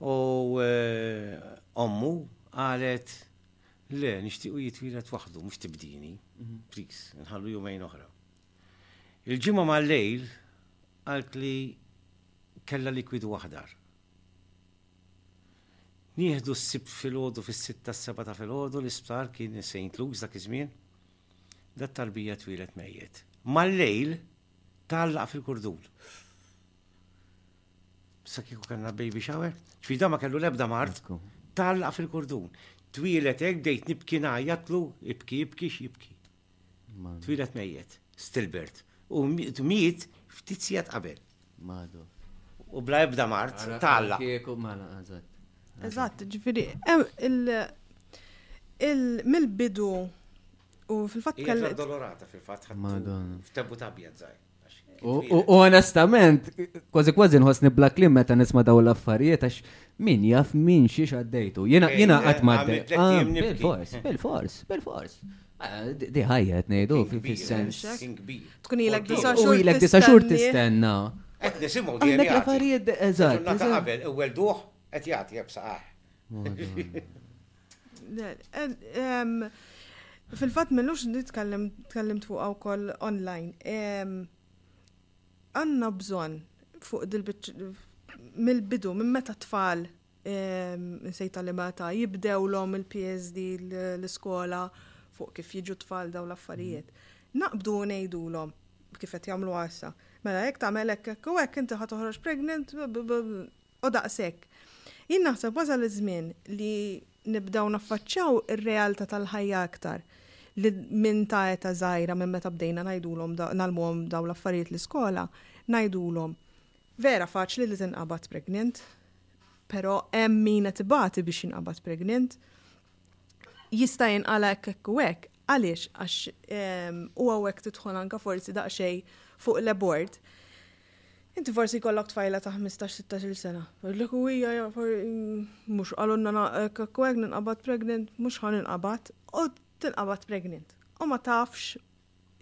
U ommu qalet, Le, nixtiequ jitwieled waħdu, mhux tibdini. Please, nħallu jumejn oħra. Il-ġimgħa mal-lejl qalt li kellha likwidu aħdar. Nieħdu s-sibt filgħodu fis-sitta s-seba' ta' filgħodu l-isptar kien St. Luke's dak iż-żmien. Dat tarbija twieled mejjet. Mal-lejl tgħallaq fil-kurdun. Sa kieku kellna baby shower, ċfida ma kellu lebda mart, talla fil-kurdun. Twilet hekk bdejt nibki ngħajjatlu, ibki ibki x'jibki. Twilet mejjet, stillbirth. U miet ftit sigħat qabel. Madu. U bla ebda mart, talla. Kieku mala, eżatt. Eżatt, ġifieri il-mill-bidu u fil-fatt kellha. Dolorata fil-fatt ħadd. Madonna. F'tebbu tabjed żgħir. U onestament, kważi kważi nħossni bla klim meta nisma daw l-affarijiet, għax min jaf min xiex għaddejtu. Jena jena għat madde. Ah, bil-fors, bil-fors, bil-fors. Ah, di ħajja għet nejdu, fil-sens. Tkun ilek disa xur. Ilek disa xur tistenna. Għet nisimu di għet. Affarijiet, eżat. Għet jgħat jgħab saħ. Fil-fatt m'illux nitkellem tkellimt fuqha wkoll online. Għandna bżonn fuq mill-bidu minn meta t-tfal nsejtha liema età jibdewlhom il-PSD l-iskola fuq kif jiġu t-tfal dawn l-affarijiet. Naqbdu u ngħidulhom kif qed jagħmluha issa. Mela jekk tagħmel hekk hekk u hekk inti ħa toħroġ pregnant O daqshekk! Jien naħseb wasal iż-żmien li nibdew naffaċċjaw ir-realtà tal-ħajja aktar li minn ta' età żgħira minn meta bdejna ngħidulhom ngħallmuhom dawn l-affarijiet l-iskola ngħidulhom Vera faċli li tinqabad pregnant però hemm min qed ibati biex jinqabad pregnant. Jista' jinqala' hekk hekk u hekk. Għaliex? Għax u hawnhekk tidħol anke forsi daqsxejn fuq l-abort. Inti forsi jkollok tfajla ta' 15-16 sena. Jgħidlek u hija mhux qalulna kwek ninqabad pregnant, mhux ħa ninqabad, u tinqabad pregnant. U ma tafx.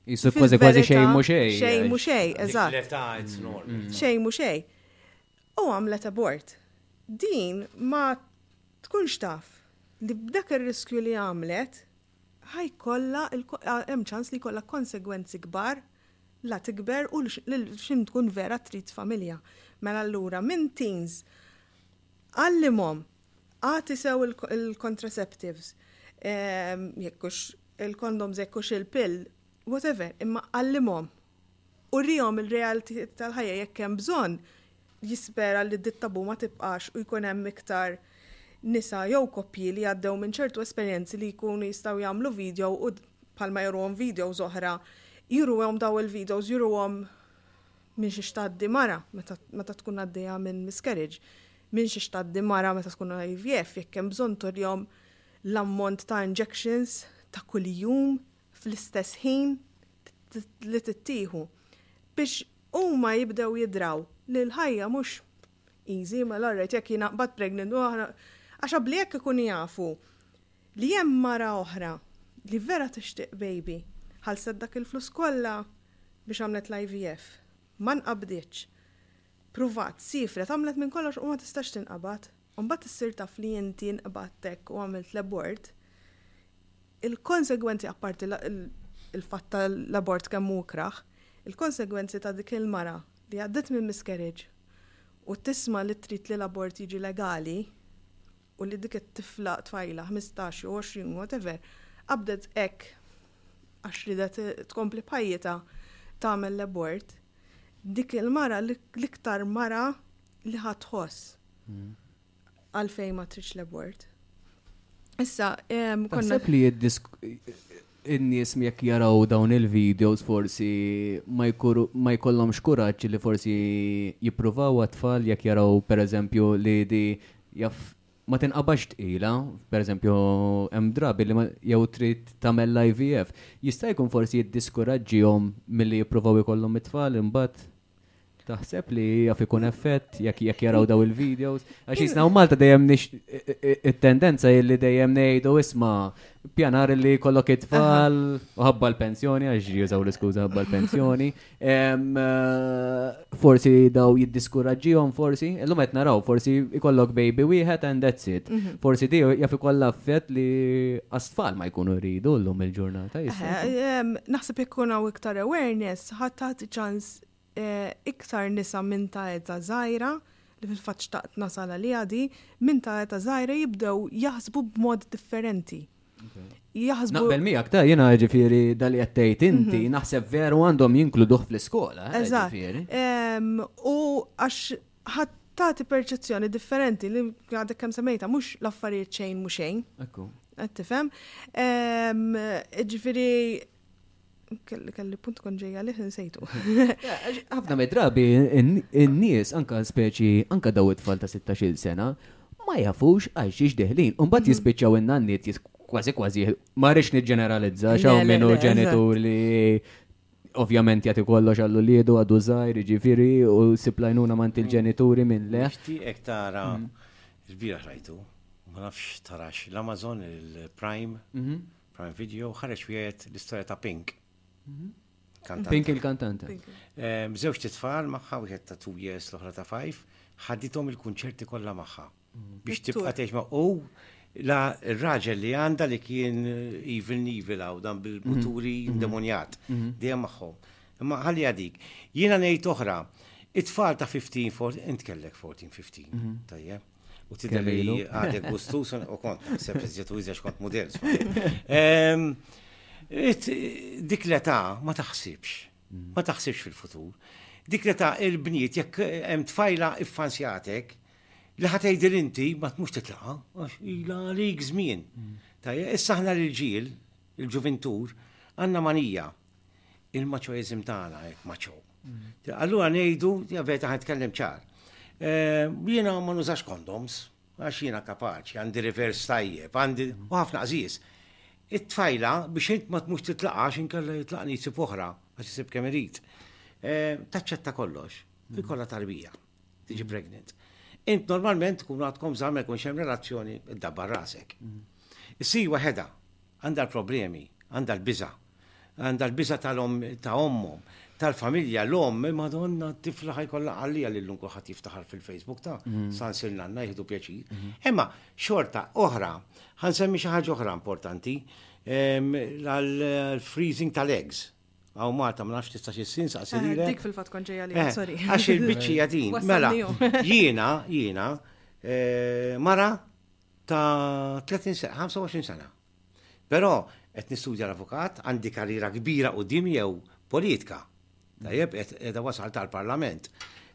Jisu kważi kważi xejn mhu xejn. Xejn mhu xejn, eżatt. Xejn mhu xejn. U għamlet abort. Din ma tkunx taf li b'dak ir-riskju li għamlet, ħa jkollha, hemm ċans li jkollha konsegwenzi kbar la tikber u lil x'imkien tkun vera trid familja. Mela allura minn teens għallimhom, agħti sew il-contraceptives, jekk hux il-condoms jekk hux il-pill, whatever, imma għallimhom. Urihom il-realtiet tal-ħajja jekk hemm bżonn jispera li d-tabu ma tibqax u jkun hemm iktar nisa jew koppji li għaddew minn ċertu esperjenzi li jkunu jistgħu jagħmlu video u bħalma juruhom videos oħra juruhom dawn il-videos juruhom minn xiex tgħaddi mara meta tkun għaddejja minn miscarriage, minn xiex tgħaddi mara meta tkun IVF, jekk hemm bżonn turihom l-ammont ta' injections ta' kuljum. fl-istess ħin li tittieħu biex huma jibdew jidraw li l-ħajja mhux easy, mela alright jekk jiena nqbad pregnant waħda għax abli jekk ikun jafu li hemm mara oħra li vera tixtieq baby ħallset dak il-flus kollha biex għamlet l-IVF, ma nqabditx, pruvat, siefret, għamlet minn kollox u ma tistax tinqabad. u mbagħad issir taf li inti nqbadtek u għamilt l-abort, il-konsegwenzi apparti l-fatt ta' l-abort kemm hu ikrah, il-konsegwenzi ta' dik il-mara li għaddiet minn miscarriage u tisma' li trid li l-abort jiġi legali u li dik it-tifla, tfajla, ħmistax jew għoxrin, whatever, qabdet hekk għax riedet tkompli b'ħajjitha tagħmel l-abort, dik il-mara l-iktar mara li ħa tħoss. Għalfejn ma tridx l-abort? Issa, ehm, konna. Naħseb li in-nies jekk jaraw dawn il-videos forsi ma jkollhomx kuraġġ li forsi jippruvaw għat-tfal jekk jaraw pereżempju li di jaf ma tinqabax tqila, per eżempju, hemm drabi li jew trid tagħmel l-IVF, jista' jkun forsi jiddiskuraġġihom milli jippruvaw ikollhom it-tfal imbagħad Taħseb li jaf ikun effett jekk jekk jaraw daw il-videos? Għax jisna u Malta dejjem nix it-tendenza illi dejjem ngħidu isma' pjanar li kollok it-tfal u ħabba l-pensjoni għax jużaw l-iskuża ħabba l-pensjoni. Forsi daw jiddiskuraġġihom forsi, illum qed naraw forsi ikollok baby wieħed and that's it. Mhm. Forsi di jaf ikollha affett li għas-tfal ma jkunu rridu llum il-ġurnata. Naħseb ikun hawn iktar awareness ħadd tagħti ċans iktar nisa minn ta' età żgħira, li fil-fatt xtaqt nasal għaliha di, minn ta' età żgħira jibdew jaħsbu b'mod differenti. Jaħsbu. Naqbel miegħek ta' jiena ġifieri dal qed tgħid inti mhm. naħseb veru għandhom jinkluduh fl-iskola. Eh, Eżatt. U għax ħadd tagħti perċezzjoni differenti li għadek kemm semmejta mhux l-affarijiet xejn mhux xejn. Ekku. Qed tifhem. Ġifieri kelli kelli punt kon ġejja li nsejtu. Ħafna medrabi n-nies anka speċi anka daw it-tfal ta' 16 sena ma jafux għal xiex deħlin. Umbat mhm. jispiċċaw in-nanniet kważi kważi ma rridx niġġeneralizza xaw minnu ġenitur li ovvjament jati kollox għallu lidu għadu zaħir, ġifiri, u siplajnuna mant il-ġenituri minn le. Xti ek tara, mhm. il-bira ħrajtu, ma nafx tarax, l-Amazon, il-Prime, mhm. Prime Video ħareġ wieħed l-istorja ta' Pink. Kantanta. Pink il-kantanta. Ehm, żewġ titfal magħha wieħed ta' two years l-oħra ta' five, ħadithom il-kunċerti kollha magħha. Mm. Biex tibqa' tgħix ma' u la r-raġel li għandha li kien evil nivil għaw dan bil-buturi mm-hmm. Mm-hmm. demonjat mm-hmm. dejjem magħhom. Imma ħalli għadik. Jiena ngħid oħra, it-tfal ta' 15, 14, intkellek 14, 15, tajjeb U tidher li għadek gustus u kont, sepp iżjed u iżjed kont modern. Dik l-età ma taħsibx, mm. ma taħsibx fil-futur. Dik l-età il-bniet jekk hemm tfajla iffansjatek, li ħatejdi l-inti ma t-mux titlaqa, għax ila għalik zmin. Mm. Tajja, issa ħna l-ġil, il-ġuvintur, għanna manija, il-maċoizm tagħna, maċo, Allura ngħidu, vera ħad tkellem ċar. Eh, jiena ma nużax kondoms, għax jiena kapaċi, għandi rivers tajjeb, għandi u ħafna għażiż. It-tfajla biex int ma tmux titlaqax inkella jitlaqni jisib oħra, għax jisib kemm irid. Eh, taċċetta kollox, ikolla tarbija. tiġi pregnant. Int normalment tkun għadkom żgħar ma jkunx hemm relazzjoni ddabbar rasek. Is-sir waħedha għandha l-problemi, għandha l-biża', għandha l-biża' tal-omm ta' ommhom, tal-familja, l-omm, madonna t-tifla ħajkollha qallija li llum kulħadd jiftaħar fil-Facebook ta' mhm. san sir nanna jieħdu pjaċir. Mhm. Imma xorta oħra, ħansemmi xi ħaġa oħra importanti, ehm, l-freezing tal-eggs. Għaw Malta, ma nafx tistax jissin saqsi li. Dik fil-fat konġeja li, eh, sorry. Għax il-bicċija din, mela, jiena, jiena, eh, mara ta' 30 sena, 25 sena. Pero, qed nistudja l-avukat, għandi karriera kbira u dim jew politika. Tajjeb, edha wasal tal-parlament.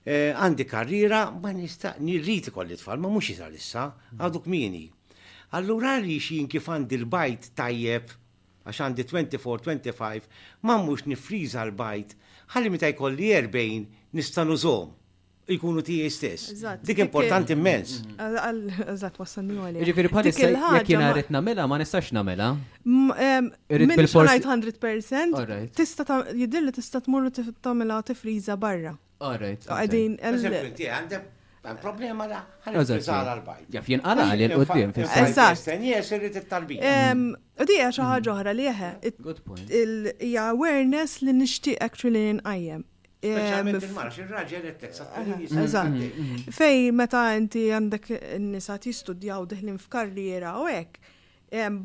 Eh, għandi karriera, ma nista' nirriti kolli tfal, ma mux jisal issa, għadu kmini. Allura li xin kif għandi l-bajt tajjeb għax għandi 24 25 m'ammux niffriża l-bajd ħalli meta jkolli 40 nista' nużhom u jkunu tiegħi stess. Dik importanti immens. Eżatt wassalni għalija. Jiġifieri bħalissa jekk jiena rrid nagħmilha ma nistax nagħmilha. Irrid bil-forsi 100% tista' jidhirli tista' tmur tagħmilha tifriża barra. All right. Għadin. Għandek problema da, ħana t-tizara l-bajt. Jaf jenqala għalli l-qoddim. Eżat. Jes, irrit it-tarbija. U di għaxa ħagħa oħra li jħe. Good point. Ija awareness li nishti actually nqajjem. Speċjalment il-marx, il-raġel Eżatt. Fej, meta inti għandek nisa jistudjaw diħlin f'karriera u hekk,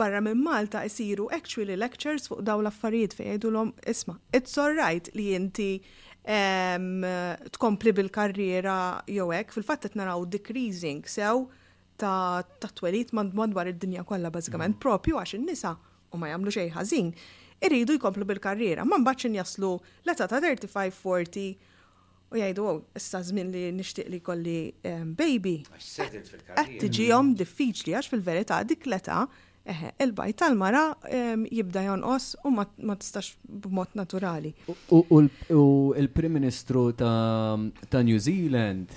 Barra minn Malta isiru actually lectures fuq dawn l-affarijiet fejn jgħidulhom isma' it's all right li inti tkompli bil-karriera jew hekk, fil-fatt qed naraw decreasing sew ta' twelid madwar id-dinja kollha bażikament propju għax in-nisa, u ma jagħmlu xejn ħażin, iridu jkomplu bil-karriera. Imma mbagħad x'inhu jaslu l-età ta' 35, 40 u jgħidu oh, issa żmien li nixtieq li jkolli ehm, baby. Qed tiġihom diffiċli għax fil-verità dik l-età Eħe, il-bajt tal-mara ehm, jibda jonqos u ma tistax b'mod naturali. U il-Prim Ministru ta' New Zealand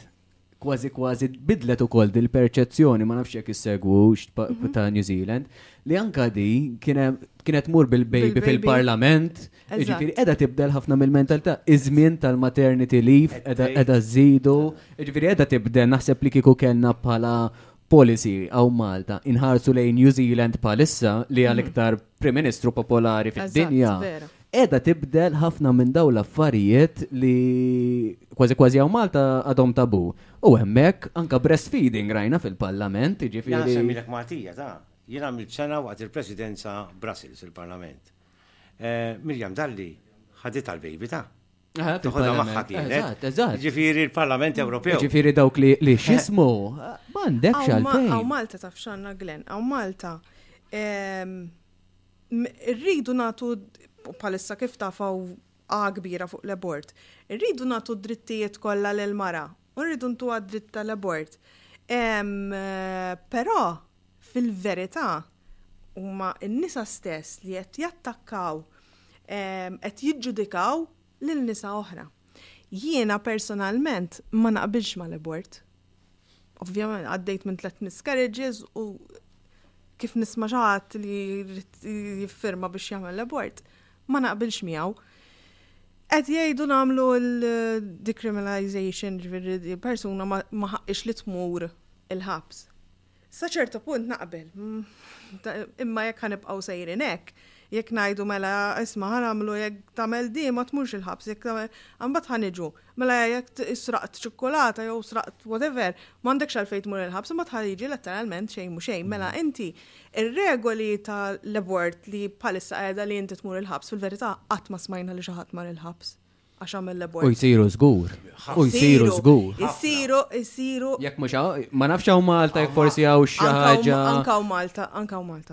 kważi kważi bidlet ukoll din il-perċezzjoni ma nafx jekk issegwux mhm. ta' New Zealand li anka di kienet mur bil-baby fil-parlament. Ġifiri, edha tibdel ħafna mill-mentalta' iż-żmien tal-maternity leave, edha żidu. Ġifiri, edha tibdel naħseb li kiku kellna bħala policy għaw Malta inħarsu lejn New Zealand palissa li għal mhm. iktar Prim Ministru popolari fid-dinja. Eda tibdel ħafna minn daw l-affarijiet li kważi kważi għaw Malta għadhom tabu. U hemmhekk anka breastfeeding rajna fil-parlament, ġifiri. Jena semmilek Maltija, ta' jena għamilt sena waqt il-presidenza Brussels, il-parlament. Eh, Mirjam Dalli ħadit tal-baby ta' Toħodha magħha kienet. Ġifieri l-Parlament Ewropew. Ġifieri dawk li eh. xismu. M'għandek xalfejn. Għaw Malta taf xanna Glen, għaw Malta. Ehm, rridu nagħtu palissa kif tafaw A kbira fuq l-abort. Rridu nagħtu drittijiet kollha l mara u rridu ntuha dritt tal-abort. Però fil-verità huma n-nisa stess li qed jattakkaw qed jiġġudikaw lil nisa oħra. Jiena personalment ma naqbilx mal-abort. Ovvjament għaddejt minn tliet miscarriages u kif nisma' xi ħadd li jiffirma biex jagħmel l-abort, Ma naqbilx miegħu. Qed jgħidu nagħmlu l-decriminalization, ġifieri persuna ma ħaqqix li tmur il-ħabs. Sa ċertu punt naqbel. Imma jekk ħanibqgħu sejrin hekk, jekk ngħidu mela isma' ħanamlu jekk tagħmel di ma tmurx il-ħabs, jekk tagħmel imbagħad ħaniġu Mela jekk sraqt ċikkulata jew sraqt whatever, m'għandekx għalfejn tmur il-ħabs, imma tħalli jiġi letteralment xejn mhu xejn. Mela inti r-regoli ta' l-abort li bħalissa qiegħda li inti tmur il-ħabs fil-verità qatt ma smajna li xi ħadd mar il-ħabs għax għamel l-abort. U jsiru żgur. U jsiru żgur. Isiru, isiru. Jekk mhux ma nafx hawn Malta jekk forsi hawn xi ħaġa. Anke hawn Malta, anke hawn Malta.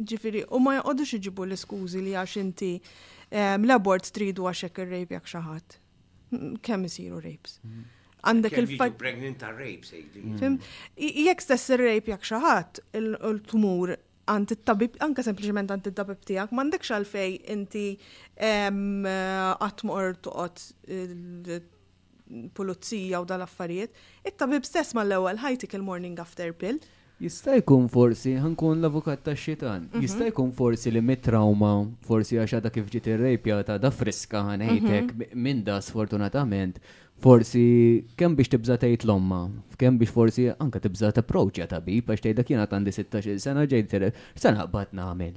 Ġifieri, u ma joqgħodux iġibu l-iskużi li għax inti l-abort tridu għax hekk irrejpjak xi ħadd. Kemm isiru rapes? Mhm. Għandek il-fatt. pregnant ta' rape, sejdi. Jek stess rape jak xaħat, il-tumur għant il-tabib, anka sempliciment għant il-tabib tijak, mandek xalfej inti għatmur tuqot pulizija u dal-affarijiet, it-tabib stess mal-ewwel ħajtik il-morning after pill. Jista' jkun forsi, ħa nkun l-avukat tax-xitan, jista' jkun forsi li mit-trawma, forsi għax għadha kif ġiet irrejpjata għadha friska ħa ngħid hekk, minn da sfortunatament, forsi kemm biex tibża' tgħid l-ommha, kemm biex forsi anke tibża' tapproċċja tabib għax tgħidlek jien għad għandi sittax-il sena ġejt, x'se naqbad nagħmel?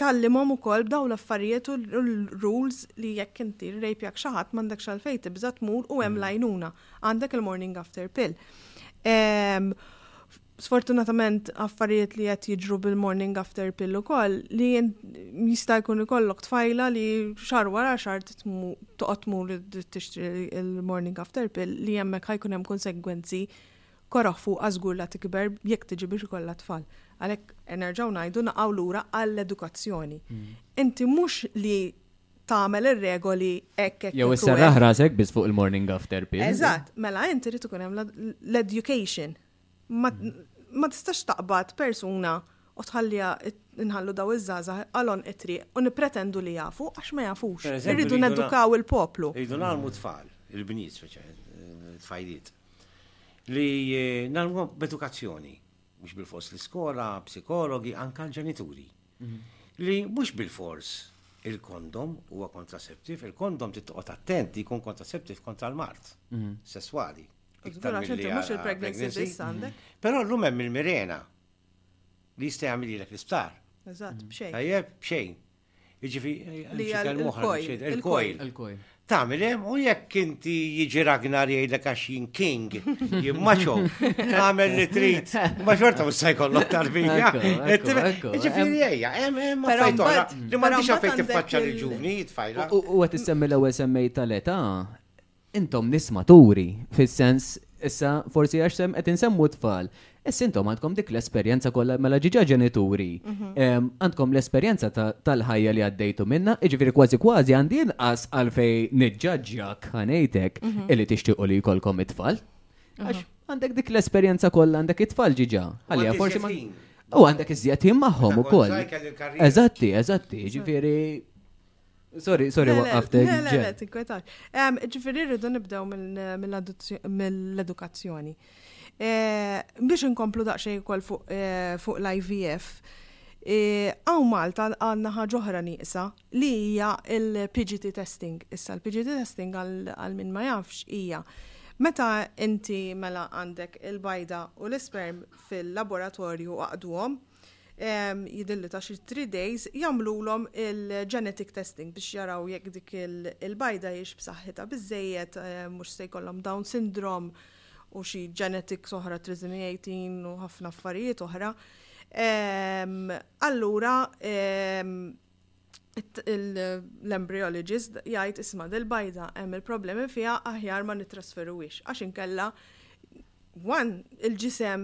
Tgħallimhom ukoll b'dawn l-affarijiet u l-rules li jekk inti rrejpjak xi ħadd m'għandekx għalfejn tibża' tmur u hemm l-għajnuna. Għandek il-morning after pill. Sfortunatament affarijiet li qed jiġru bil-morning after pill ukoll li jista' jkun ikollok tfajla li xahar wara xahar toqgħod tmur tixtri l-morning after pill li hemmhekk ħa jkun hemm konsegwenzi Koroh fuqha żgur la tikber jekk tiġi biex ikollha t-tfal. Għalhekk nerġgħu ngħidu naqgħu lura għall-edukazzjoni. Inti mhux li tagħmel ir-regoli hekk, hekk, hekk. Jew isserraħ rasek biss fuq il-morning after pill. Eżatt, mela int irid ikun hemm l-education. Ma tistax taqbad persuna u tħalliha nħallu dawn iż-żgħażagħ għal għonq it-triq u nippretendu li jafu għax ma jafux. Irridu nedukaw il-poplu. Irridu ngħallmu t-tfal, il-bniet speċjalment, it-tfajliet. li eh, nagħmlu b'edukazzjoni, mhux bil-fors l-iskola, psikologi, anka l-ġenituri. Mhm. Li mhux bil-fors il-kondom huwa kontraseptiv, il-kondom titqgħod attent li jkun kontraseptiv kontra l-mart mhm. sesswali. Iktar milli mhux il-pregnancy biss għandek. Mhm. Però llum hemm il-mirena li jista' jagħmel lilek l-isptar. Eżatt, b'xejn. Tajjeb, b'xejn. Jiġifieri il-kojl. Il-kojl. Tagħmel hemm u jekk inti jiġi Ragnar jgħidlek għax jien king, jien maċo, tagħmel li trid, ma xorta mhux se jkollok tarbija. Ġifieri ejja, hemm hemm fejtola li ma tix fejn tiffaċċa lil ġuvni jitfajla. U qed issemmi l-ewwel semmej tal-età, Intom nies maturi, fis-sens, issa, forsi għax qed insemmu t-tfal, issa intom għandkom dik l-esperjenza kollha, mela diġà ġenituri, għandkom l-esperjenza tal-ħajja li għaddejtu minnha, jiġifieri kważi kważi għandi inqas għalfejn niġġaġġjak, ħa ngħid hekk, illi tixtiequ li jkollkom it-tfal. Għax għandek dik l-esperjenza kollha, għandek it-tfal diġà. Għalija forsi ma. U għandek iżjed ħin magħhom ukoll. Eżatti, eżatti, jiġifieri. Sorry, sorry, waqqaftek. Le, le, le, tinkwetax. Ġifiri rridu nibdew mill-edukazzjoni. Eh, biex inkomplu daqxej kol eh, fuq l-IVF, eh, għaw Malta għanna ħagħuħra niqsa li hija il-PGT testing. Issa l-PGT testing għal min ma jafx hija meta inti mela għandek il-bajda u l-isperm fil-laboratorju għaqduhom, jidilli ta' xi 3 days jagħmlulhom il-genetic testing biex jaraw jekk dik il-bajda hijiex b'saħħitha biżżejjed mhux se jkollhom down syndrome u xi genetics oħra trisomie 18 u ħafna affarijiet oħra. Allura l-embryologist jgħid isma' dil-bajda hemm il-problemi fiha aħjar ma nittrasferuhiex għax inkella one il-ġisem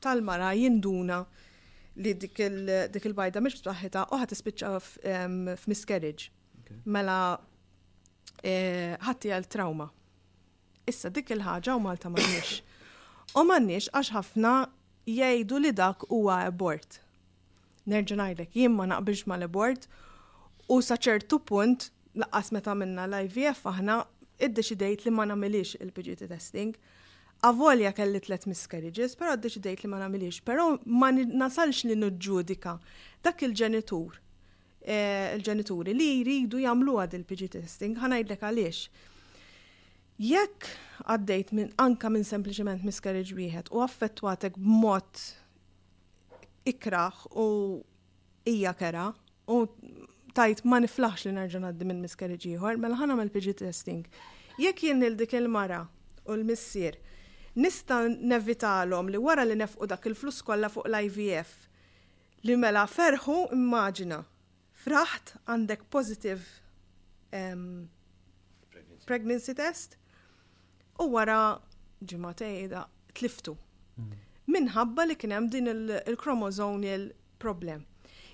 tal-mara jinduna li dik il-bajda mhix b'saħħitha u ħa tispiċċa f'miscarriage. Mela eh, ħatti għal trauma. Issa dik il-ħaġa u Malta m'għandniex. U m'għandniex għax ħafna jgħidu li dak huwa abort. Nerġa' ngħidlek, jien ma naqbilx mal-abort u sa ċertu punt laqqas meta minna l-IVF aħna iddeċidejt li ma nagħmilix il-PGT testing. Avolja kelli tlet miscarriages, però ddeċidejt li ma nagħmilix, però ma nasalx li nuġġudika dak il-ġenitur eh, il-ġenituri li jridu jagħmlu għad il-PG testing, ħanajdlek għaliex. Jekk għaddejt minn anka minn sempliċement miscarriage wieħed u affettwatek b'mod ikrah u hija kera u tajt ma niflaħx li nerġa' ngħaddi minn miscarriage ieħor, mela ħa nagħmel PG testing. Jekk jien lil dik il-mara u l-missier nista' nevitalhom li wara li nefqu dak il-flus kollha fuq l-IVF li mela ferħu immaġina Fraħt għandek positive um, pregnancy. pregnancy test u wara ġimatej da tliftu. Mm. Minħabba li kien hemm din il-chromosonial problem.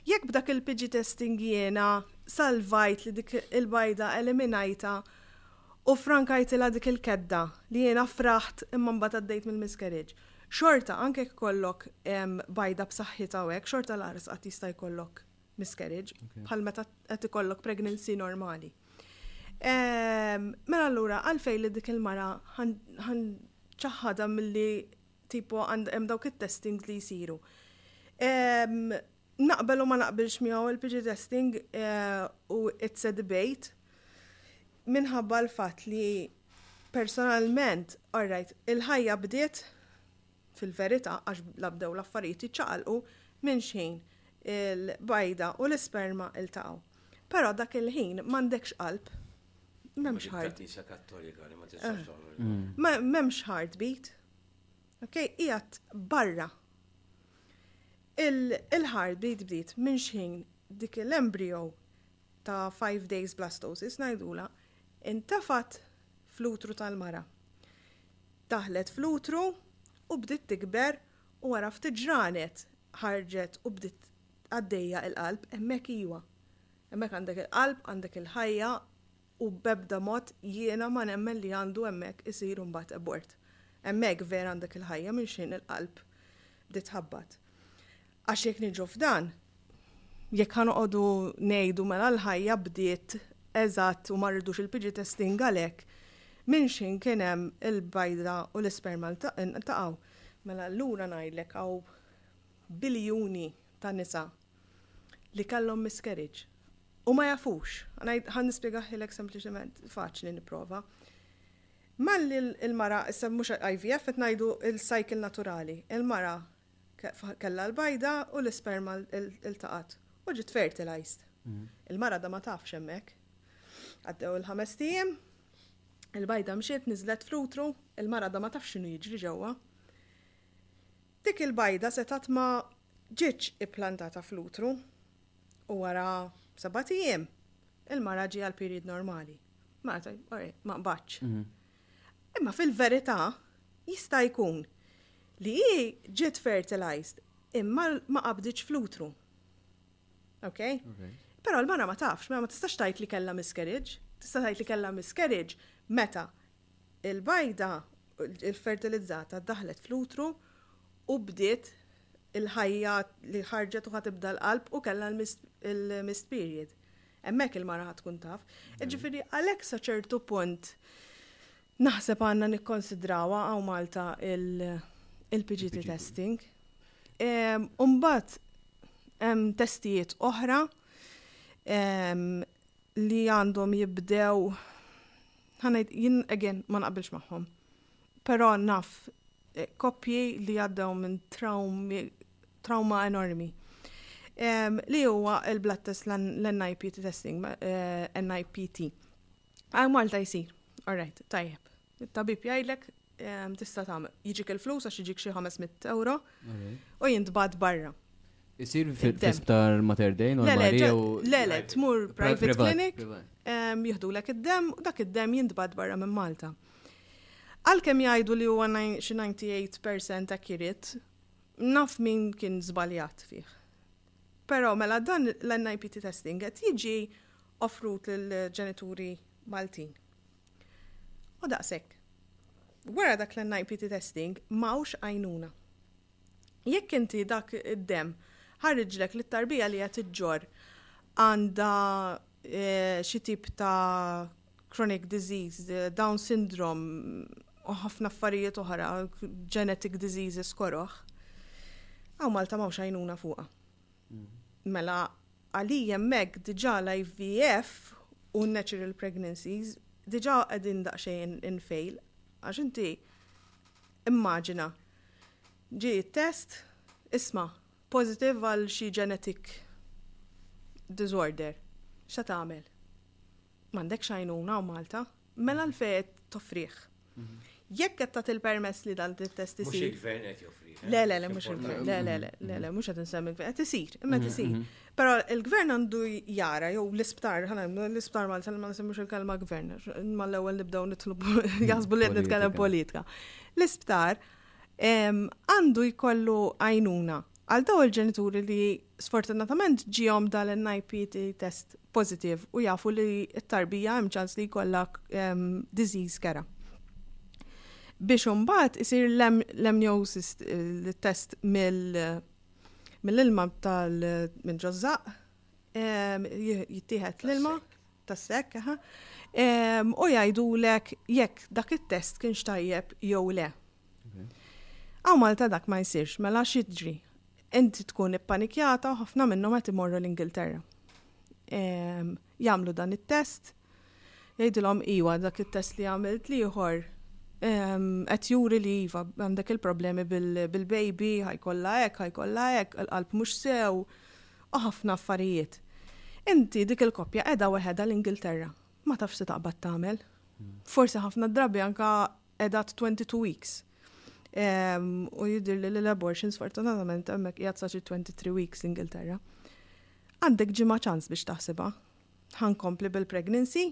Jekk b'dak il-PG testing jiena salvajt li dik il-bajda eliminajta u frankajtila dik il-kedda li jiena fraħt imma mbagħad għaddejt mill-miscarriage. Xorta anke kollok bajda b'saħħitha hekk, xorta l-ars qatt jista' jkollok miscarriage, bħal meta qed ikollok pregnancy normali. Ehm, mela allura għalfej li dik il-mara ħan ċaħħada milli tipo hemm dawk it-testings li jsiru. Ehm, naqbel u ma naqbilx miegħu il-PG testing eh, u it's a debate minħabba l-fatt li personalment, alright, il-ħajja bdiet Fil-verità, għax bla bdew l-affarijiet jiċċaqalqu, minn xħin il-bajda u l-isperma ltaqgħu. Però dak il-ħin m'għandekx qalb, m'hemmx heart. M'hemmx heartbeat. Okay, qiegħed barra. Il-heartbeat bdiet minn xħin dik l-embryo ta' five days blastosis ngħidulha intefgħet fl-utru tal-mara. Daħlet fl-utru u bdiet tikber u wara ftit ġranet ħarġet u bdiet għaddejja il-qalb hemmhekk iwa. Hemmhekk għandek il-qalb, għandek il-ħajja u b'ebda mod jiena ma nemmen li għandu hemmhekk isir imbagħad abort. Hemmhekk vera għandek il-ħajja minn xejn il-qalb bdiet tħabbat. Għax jekk niġu f'dan, jekk ħa noqogħdu ngħidu mela l-ħajja bdiet eżatt u ma rridux il-PG testing għalhekk minn x'ħin kien hemm il-bajda u l-isperma ltaqgħu, mela allura ngħidlek hawn biljuni ta' nisa li kellhom miscarriage u ma jafux. Ħa nispjegahielek sempliċement, faċli nipprova. Malli l-mara, issa mhux IVF qed ngħidu l-cycle naturali, il-mara Kellha l-bajda u l-isperma ltaqgħet u ġiet fertilized. Il-mara da ma tafx hemmhekk. Għaddew il-ħamest ijiem, il-bajda mxiet niżlet fl-utru, il-mara da ma tafx x'inhu jiġri ġewwa. Dik il-bajda setgħet ma ġietx ipplantata fl-utru u wara sebat ijiem, il-mara ġie għall-period normali. Mara tgħid, Ore, ma qbadtx. Imma fil-verità, jista' jkun li hi ġiet fertilized imma ma qabditx fl-utru. Ok? Però l-mara ma tafx, mela ma tistax tgħid li kellha miscarriage, tista' tgħid li kellha miscarriage meta il-bajda il-fertilizzata daħlet fl-utru u bdiet il-ħajja li ħarġet u ħatibda l-qalb u kellha l-missed period. Hemmhekk il-mara ħad tkun taf. Ġifieri għalhekk sa ċertu punt naħseb għandna nikkonsidrawha hawn Malta il-PGT testing. Ehm, Umbat hemm testijiet oħra ehm, li għandhom jibdew ħanajt jien again ma naqbilx magħhom. Però naf eh, koppji li għaddew minn trawmi trawma enormi. Li huwa il-blood test l-NIPT testing, eh, NIPT. Għaj Malta jisir, alright, tajjeb. Il-tabib jgħidlek tista' tagħmel. Jiġik il-flus għax jiġik xi 500 euro u jintbad barra. Isir fil-isptar Mater Dei normali jew. Le, le, tmur private clinic, jihdu lek id-dem, dak id-dem jintbad barra minn Malta. Għalkemm jgħidu li huwa xi 98% accurate, naf min kien żbaljat fih. Però mela dan l-NIPT testing qed jiġi offrut lill-ġenituri Maltin. U daqshekk. Wara dak l-NIPT testing m'hawnx għajnuna. Jekk inti dak id-demm ħariġlek li t-tarbija li qed iġġorr għandha eh, xi tip ta' chronic disease, Down syndrome, u ħafna affarijiet oħra, genetic diseases koroh. Għaw Malta mawx għajnuna fuqa. Mm. Mela, għali jemmek diġa l-IVF u natural pregnancies diġa għedin daqxejn infejl. Għax inti immaġina ġi test isma pozitiv għal xi genetic disorder. Xa tagħmel? M'għandekx għajnuna u Malta, mela l qed toffrih. Mhm. Jekk qed tagħti il-permess li dan it-test isir. Mhux il-gvern qed joffri. Eh? Le, le, le, mhux il-gvern. Le, le, le, le, mhux qed insemmi il-gvern. Qed isir, imma qed isir. Mhm. Però il-gvern għandu jara jew l-isptar, ħana l-isptar Malta li ma nsemmux il-kelma gvern, ma l-ewwel nibdew nitlu jaħsbu li qed nitkellem politika. L-isptar għandu jkollu għajnuna għal daw il-ġenituri li Sfortunatament ġiehom dan in-NIPT test positive u jafu li t-tarbija hemm ċans li jkollha disease kera. Biex imbagħad isir l-amniosis test mill-ilma tal minn ġożżaq jittieħed l-ilma tas-sekk u jgħidulek jekk dak it-test kienx tajjeb jew le. Hawn Malta dak ma jsirx mela x'jiġri? Inti tkun ippanikjata u ħafna minnhom qed imorru l-Ingilterra. Ehm, jagħmlu dan it-test, jgħidilhom iwa dak it-test li għamilt l-ieħor ehm, qed juri li iva għandek il-problemi bil-baby, ħajkollha hekk, ħajkollha hekk, il-qalb mhux sew, u ħafna affarijiet. Inti dik il-koppja qiegħda weħedha l-Ingilterra, ma tafx se taqbad tagħmel. Forsi ħafna drabi anka Ed at 22 weeks. U jidhirli li l-abortion sfortunatament hemmhekk qiegħed sa xi 23 weeks l-Ingilterra. Għandek ġimgħa ċans biex taħsibha. Ħankompli bil-pregnancy,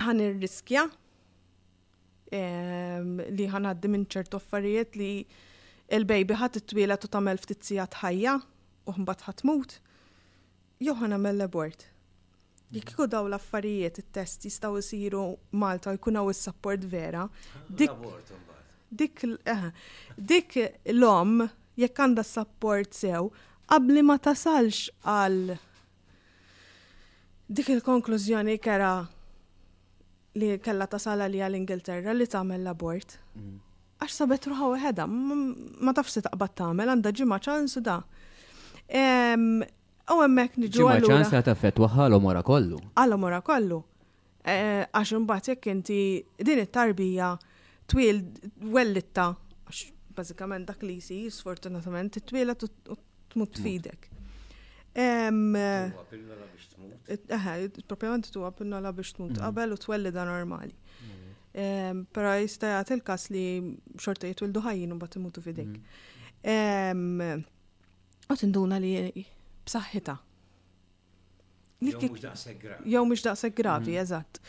ħan irriskja li ħan għaddi minn ċertu affarijiet li il-baby ħadd it-twiela u tagħmel ftit sigħat ħajja u mbagħad ħadd tmut. Jew ħa nagħmel l-abort. Jekk kieku daw l-affarijiet it-test jistgħu jsiru Malta u jkun hawn is-sapport vera. Dik dik eh, dik l-om jekk għandha sapport sew qabli ma tasalx għal dik il-konklużjoni kera li kella tasal għalija l-Ingilterra li tagħmel l-abort. Mm. Għax sabet ruħha weħedha, ma tafx se taqbad tagħmel, għandha ġimgħa ċans u da. U hemmhekk niġu għal. Ġimgħa ċans ta' taffettwa ħalhom wara kollu. Għalhom wara kollu. Eh, għax imbagħad jekk inti din it-tarbija twil wellitta bażikament dak li jsir sfortunatament titwielet u tmut tfidek. Propjament tuwa pinnola biex tmut mm. qabel u twellida normali. Mm. Pero jista' jagħti il-każ li xorta jitwildu ħajjin u bat imutu fidek. Mm. U tinduna li b'saħħitha. Jew mhux daqshekk gravi, mm. eżatt.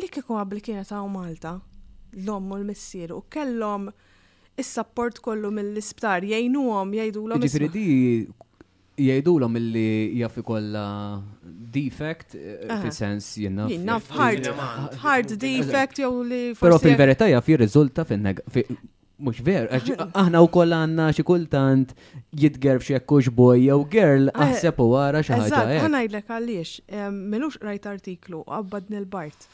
Li kieku għabli kienet hawn Malta, l-omm u l-missier u kellhom is-sapport kollu mill-isptar jgħinuhom jgħidulhom. Ġifieri di jgħidulhom milli jaf ikollha defect eh, eh, fi sens jenna. Jenna hard defect jew li. Però fil-verità jaf jirriżulta fin-neg. Mux ver, aħna u koll għanna xi kultant jitger f'xi ekkux boy jew girl, eh, aħseb u għara xi ħaġa. Għanajdlek għaliex, milux rajt artiklu, għabbad nil-bart.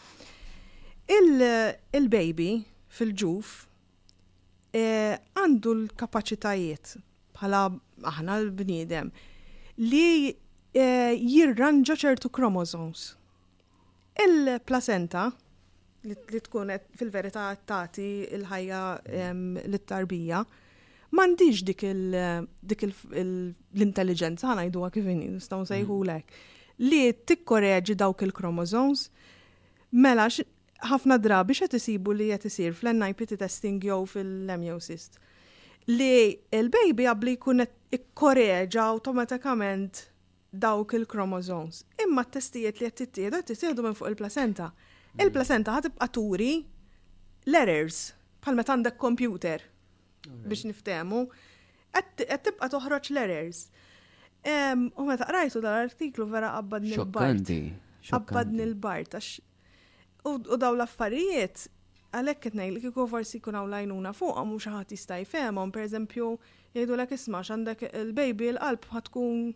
Il-baby fil-ġuf eh, għandu l-kapacitajiet bħala aħna l-bniedem li eh, jirranġa ċertu kromosomes. Il-plasenta li tkun fil-verità tagħti l-ħajja lit-tarbija m'għandix dik l-intelligenza ħa ngħiduha kif inhi nistgħu nsejħulek mm. li tikkoreġi dawk il-chromosomes mela ħafna drabi x'qed isibu li qed isir fl-NIPT testing jew fil-amniocyst li l-baby għabli jkun ikkoreġa awtomatikament dawk il-chromosomes. Imma t-testijiet li qed jittieħdu qed jittieħdu minn fuq il-placenta. Il-placenta ħa tibqa' turi l-errors bħal meta għandek kompjuter biex niftehmu. Qed tibqa' toħroġ l-errors. U meta qrajtu dal-artiklu vera qabbadni l-bart. Qabbadni l-bart għax U dawn l-affarijiet għalhekk qed ngħid li kieku forsi jkun hawn l-għajnuna fuqhom u xi ħadd jista' jfehemhom, pereżempju jgħidulek isma' x'għandek il-baby l-qalb ħa tkun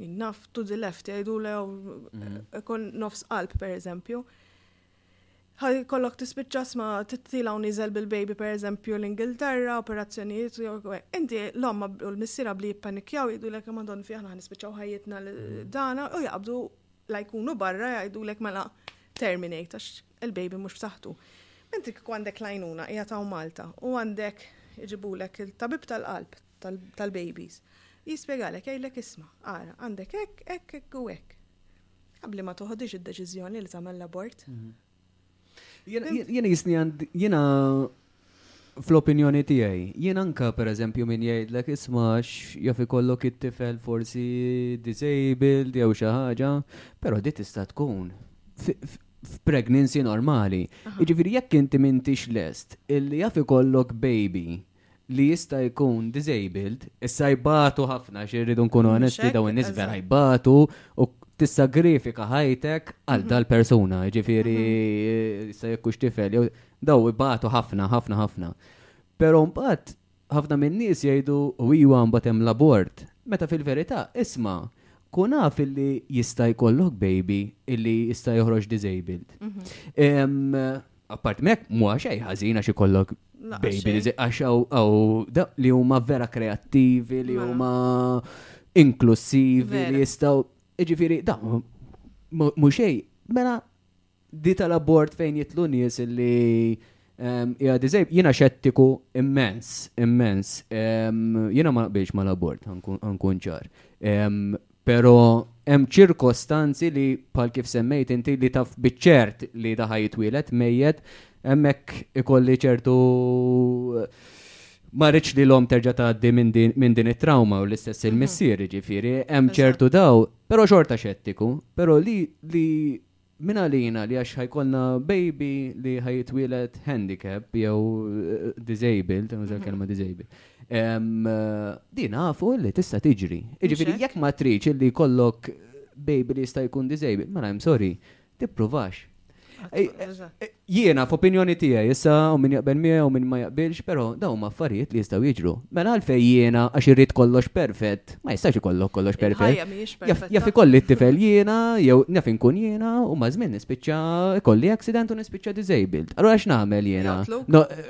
min naf to the left jgħidulha jew mhm. ikun nofs qalb pereżempju. Ħaj kollok tispiċċa sma tittila u niżel bil-baby pereżempju l-Ingilterra, operazzjonijiet u jew inti l-omma u l-missiera bli jippanikjaw jgħidulek madon fi aħna nispiċċaw ħajjitna mhm. dana u jaqbdu la jkunu barra jgħidulek mela terminate għax il-baby mhux b'saħħtu. Mentri kieku għandek l-għajnuna qiegħed hawn Malta u għandek iġibulek il-tabib tal-qalb tal-babies, jispjegalek jgħidlek isma', ara, għandek hekk, hekk, hekk u hekk. Qabli ma toħodhiex id-deċiżjoni li tagħmel l-abort. Jiena jisni għand, jiena fl-opinjoni tiegħi, jiena anka per eżempju min jgħidlek ismax jaf ikollok it-tifel forsi disabled jew xi ħaġa, però di tista' tkun f'pregnancy normali. Jiġifieri jekk inti m'intix lest illi jaf ikollok baby li jista' jkun disabled, issa jbatu ħafna għax irridu nkunu Mhux onesti hekk, dawn in-nies vera eżatt. jbatu u tissagrifika ħajtek għal dal-persuna, jiġifieri issa jekk hux tifel jew daw ibatu ħafna, ħafna, ħafna. Però mbagħad ħafna min-nies jgħidu u iwa mbagħad hemm l-abort, meta fil-verità isma' kun af illi jista' jkollok baby illi jista' joħroġ disabled. Ehm, Apparti minn hekk mhuwa xejn ħażin għax ikollok baby li għax hawn li huma vera kreattivi, li mela. huma inklusivi, li jistgħu. Ġifieri, da, mhux xejn, mela di tal-abort fejn jitlu nies li ehm, Ja, dizej, jina xettiku immens, immens. Ehm, jina ma naqbilx ma l-abort, għankun ċar. Ehm, Pero hemm ċirkostanzi li, bħal kif semmejt inti, li taf biċ-ċert li da ħa jitwieled mejjet, hemmhekk ikolli ċertu ma rridx li l-omm terġa' tgħaddi minn din it-trawma u l-istess il-missier, jiġifieri hemm ċertu daw, però xorta xettiku, però li Min għalina li għax ħa jkollna baby li ħa jitwieled handicap jew disabled, nuża l-kelma disabled, din nafu li tista' tiġri. Jiġifieri jekk ma tridx illi jkollok baby li jista' jkun disabled, mela I'm sorry, tippruvax. Jiena, f'opinjoni tiegħi, issa hawn min jaqbel miegħi hawn min ma jaqbilx, però dawn huma affarijiet li jistgħu jiġru. Mela għalfejn jiena għax irrid kollox perfett, ma jistax ikollok kollox perfett. Jaf ikolli t-tifel jiena jew naf inkun jiena u ma' żmien nispiċċa ikolli accident u nispiċċa disabled. Allura x'nagħmel jiena?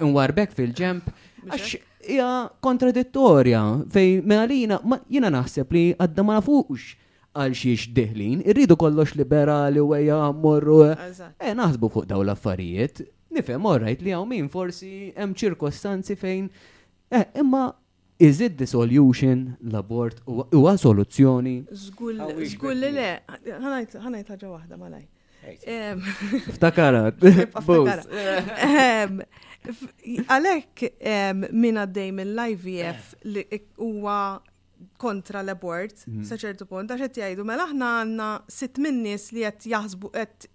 Nwarbek fil-ġemp għax hija kontradittorja fejn mela jiena naħseb li għadda ma nafux għal xiex diħlin, irridu kollox liberali u eja morru. E naħsbu fuq daw l-affarijiet, nifhem orrajt li hawn min forsi hemm ċirkostanzi fejn eh, imma Is it the solution, l-abort, huwa soluzzjoni? Zgull li le, ħanajt ħaġa waħda malaj. Ftakarat. Għalek min għaddej mill-IVF li huwa kontra l-abort mhm. sa ċertu punt għax qed jgħidu mela aħna għandna sitt minn nies li qed jaħsbu qed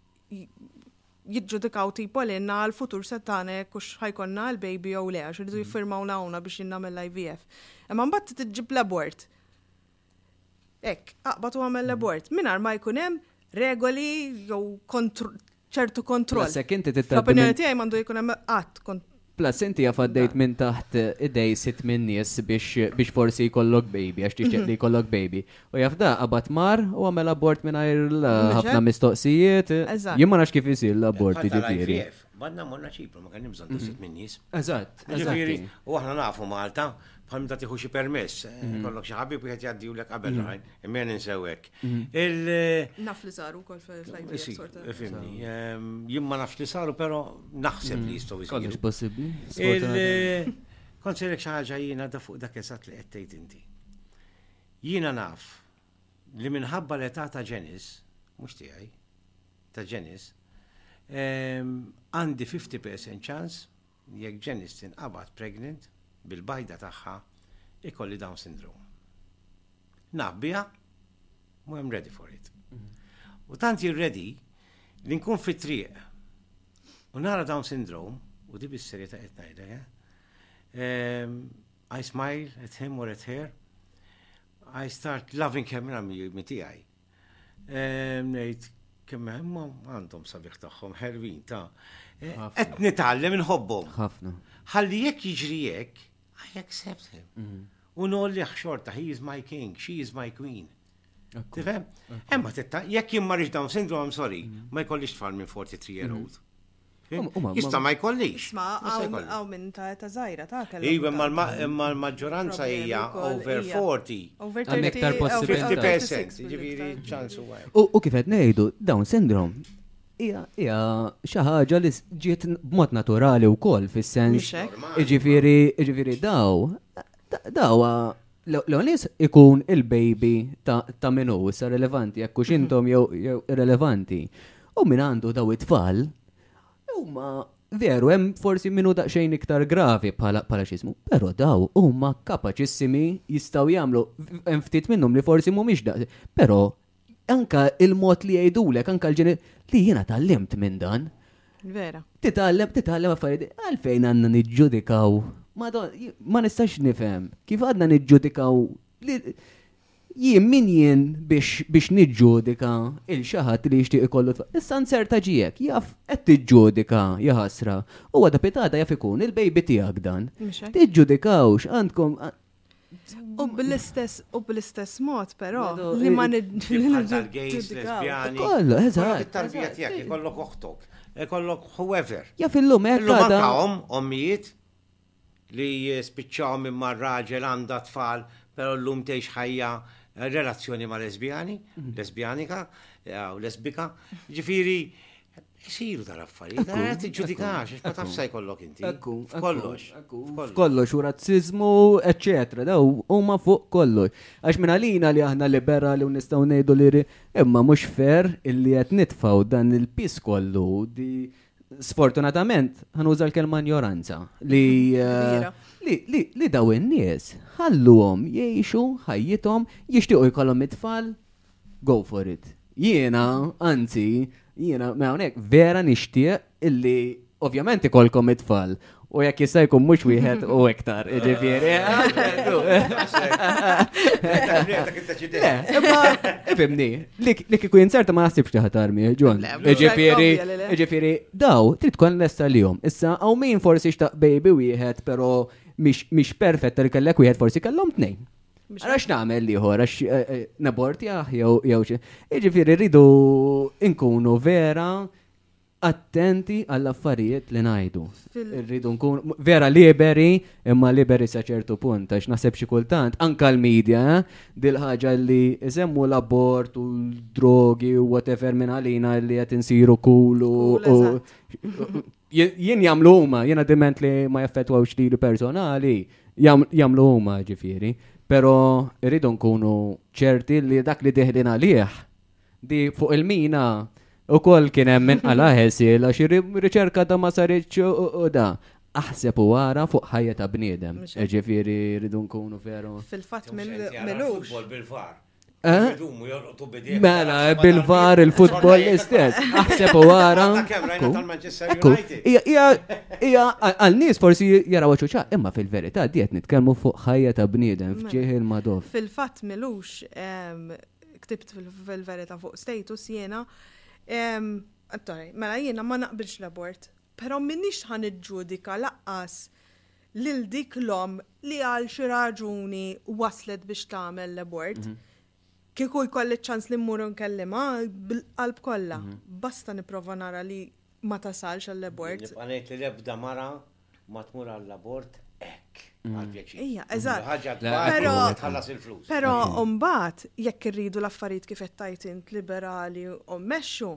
jiġġudikaw tipo l-inna għal-futur settana jekk ux ħajkonna għal-baby jew le, għax rridu mhm. jiffirmaw nawna biex jinnamel l-IVF. Imma mbagħad tiġġib l-abort. Ek, aqbatu għamel l-abort. Minar ma jkunem regoli jew ċertu kontroll. Plus jekk inti titgħaddi. Fl-opinjoni tiegħi m'għandu jkun hemm qatt Plus inti għafaddejt minn taħt idej sit minn nies biex forsi jkollok baby, għax tixtieq mhm. li jkollok baby. U jafda qabad mar u għamel abort minn ħafna mistoqsijiet. Jien ma nafx kif isir l-abort jiġifieri. Badna morna ċipru, ma kien bżonn mhm. tisit minn nies. Eżatt. Jiġifieri, u aħna nafu Malta, bħal meta tieħu xi permess, eh, mhm. kollok xi ħabib wieħed jgħaddilek qabel raħin. Imma ninsew hekk. Mhm. Naf li saru kol fl-IVF. Jien ma nafx li saru, pero naħseb li mhm. jistgħu jsiru. Kollox possibbli. Konsilek xi ħaġa jiena da fuq dak eżatt li qed tgħid inti. Jiena naf li minħabba l-età ta' ġenis, mhux tiegħi, ta' ġenis, għandi 50% ċans Jekk Janice tinqabad pregnant bil-bajda tagħha ikolli Down syndrome. Naf biha u am ready for it. U tant jien ready li nkun fit-triq u nara Down syndrome u di bis-serjetà qed ngħidlek, eh? Um, I smile at him or at her. I start loving him, minn tiegħi. Ngħid kemm hemm għandhom sabiħ tagħhom ħervin ta' eh, qed nitgħallem inħobbhom. Ħafna. Ħalli jekk jiġri jekk, I accept him. Mhm. U nolli xorta, he is my king, she is my queen. Tifhem? Emma titta, jekk jien marriġ Down syndrome, I'm sorry, mhm. ma jkollix tfal minn 43 year mhm. old. Jista ma jkollix. Ma għaw minn ta' ta' zajra ta' kellu. Iva, imma l-maġġoranza hija over 40. Over 50%. Ġiviri ċansu għaj. U kifet nejdu, Down syndrome Ija, ija, xaħġa li ġiet b'mod naturali u koll, fis-sens. Iġifiri, iġifiri daw, Dawa, l-għonis ikun il-baby ta' minu, issa relevanti, jekk mhm. intom jew irrelevanti. U min għandu daw it-tfal, huma veru hemm forsi minnu daqsxejn iktar gravi bħala bħala xismu, però daw huma kapaċissimi jistgħu jagħmlu hemm ftit minnhom li forsi mhumiex daqs, però Anka il-mod li jgħidulek, anka l-ġeni li jiena tallimt minn dan. Vera. Titgħallem, titgħallem affarijiet, għalfejn għandna niġġudikaw. Ma nistax nifhem kif għadna niġġudikaw jien min jien biex niġġudika il xaħat li jixtieq ikollu tfal. Issa nserta ġiek, jaf qed tiġġudika jaħasra. U għada pitata jaf ikun il-bejbi tiegħek dan. Tiġġudikawx għandkom U bl-istess, u bl-istess mod, però, li ma nid-gejs, lesbjani. Kollu, eżatt. Tarbija tijak, ikollok uħtok, ikollok whoever. Ja fil-lum, eħt. Illum għandhom, ommijiet, li spiċċaw minn mar raġel għanda tfal, pero l-lum teħx ħajja eh, relazzjoni ma' lesbjani, mhm. lesbjanika, eh, u lesbika. Ġifiri, Isiru tal-affarijiet, Ekku, għara t-ġudikax, ekku, ma tafx se jkollok inti. Ekku, ekku, F'kollox. ekku, F'kollox. F'kollox, u razzizmu, eccetera. Daw huma fuq kollox. Għax minn għalina li aħna liberali u nistgħu ngħidu li ri- imma mhux fair illi qed nitfgħu dan il-piż kollu di sfortunatament ħanuża l-kelma injoranza li eh, Kbira. li, li, li daw in-nies ħalluhom jgħixu ħajjithom jixtiequ jkollhom it-tfal Go for it. Jiena, anzi, jiena ma hawnhekk vera nixtieq illi ovvjament ikolkom it-tfal u jekk jista' jkun mhux wieħed u iktar, ġifieri. Imma ifimni, li kieku jinserta ma naħsibx li ħatarmi, ġon. Ġifieri, ġifieri, daw trid tkun lesta lihom. Issa hawn min forsi xtaq baby wieħed, però mhix perfetta li kellek wieħed forsi kellhom tnejn. Għara x'nagħmel liħor, għax eh, eh, nabortjaħ jew xi. Jiġifieri rridu nkunu vera attenti għall-affarijiet li ngħidu. Rridu nkunu vera liberi, imma liberi sa ċertu punt, għax naħseb xi kultant, anka l-medja, eh, dil-ħaġa li isemmu l-abort u l-drogi u whatever minn għalina li qed insiru kulu. Jien jagħmlu huma, jiena diment li ma jaffettwawx lili personali, jagħmlu huma ġifieri, però rridu nkunu ċerti li dak li diħlin għalih di fuq il-mina u koll kien hemm minn qala ħesil għax riċerka da ma saritx u da aħseb u għara fuq ħajja ta' bniedem. Ġifieri rridu nkunu veru. Fil-fatt mill-lux. Eh? Mela, bil-var il-futbol l-istess. Aħseb u għara. Ija għal nis forsi jara waċu ċa, imma fil-verita diet nitkelmu fuq ħajja ta' bniedem mela. fġieħ il-madof. Fil-fat milux ktibt fil-verita fuq status jena. Attori, mela jena ma naqbilx l-abort, pero minnix ħan ġudika laqqas lil dik l-omm li għal xi raġuni waslet biex tagħmel l-abort, kieku jkolli ċ-ċans li mmur u nkellimha, bil-qalb kollha, basta nipprova nara li ma tasalx għall-abort. Nibqa' ngħid li l-ebda mara ma tmur għall-abort hekk, għall-pjaċir. Ejja, eżatt. Ħaġa kbar li tħallas il-flus. Però mbagħad jekk irridu l-affarijiet kif qed tgħid int liberali u mmexxu,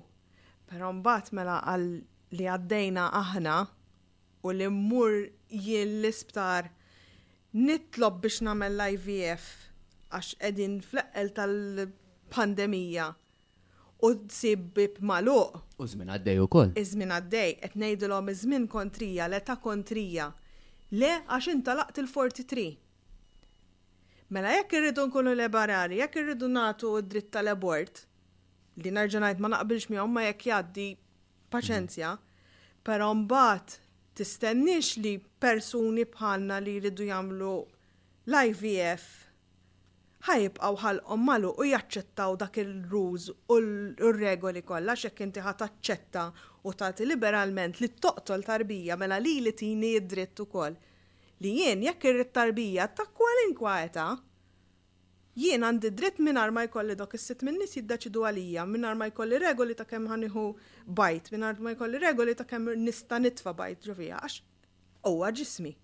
però mbagħad mela għal li għaddejna aħna u li mmur jien l-isptar nitlob biex nagħmel l-IVF għax qegħdin fl-eqqel tal-pandemija u ssib bieb magħluq. U ż-żmien għaddej ukoll. Iż-żmien għaddej, qed ngħidilhom iż-żmien kontrija, l-età kontrija. Le għax int għalaqt il-forty three. Mela jekk irridu nkunu liberali, jekk irridu nagħtu d-dritt tal-abort, li nerġa' ngħid ma naqbilx miegħu imma jekk jgħaddi paċenzja, però mbagħad tistenniex li persuni bħalna li jridu jagħmlu l-IVF ħa jibqgħu ħalqhom magħluq u jaċċettaw dak il-rules u r-regoli kollha għax jekk inti ħa taċċetta u tagħti liberalment li toqtol tarbija mela lili tini d-dritt ukoll li jien jekk irrid tarbija ta' kwalinkwa età Jien għandi dritt mingħajr ma jkolli dawk is-sitt minn nies jiddeċidu għalija, mingħajr ma jkolli regoli ta' kemm ħa nieħu bajd, mingħajr ma jkolli regoli ta' kemm nista' nitfa' bajd ġo fija, għax huwa ġismi.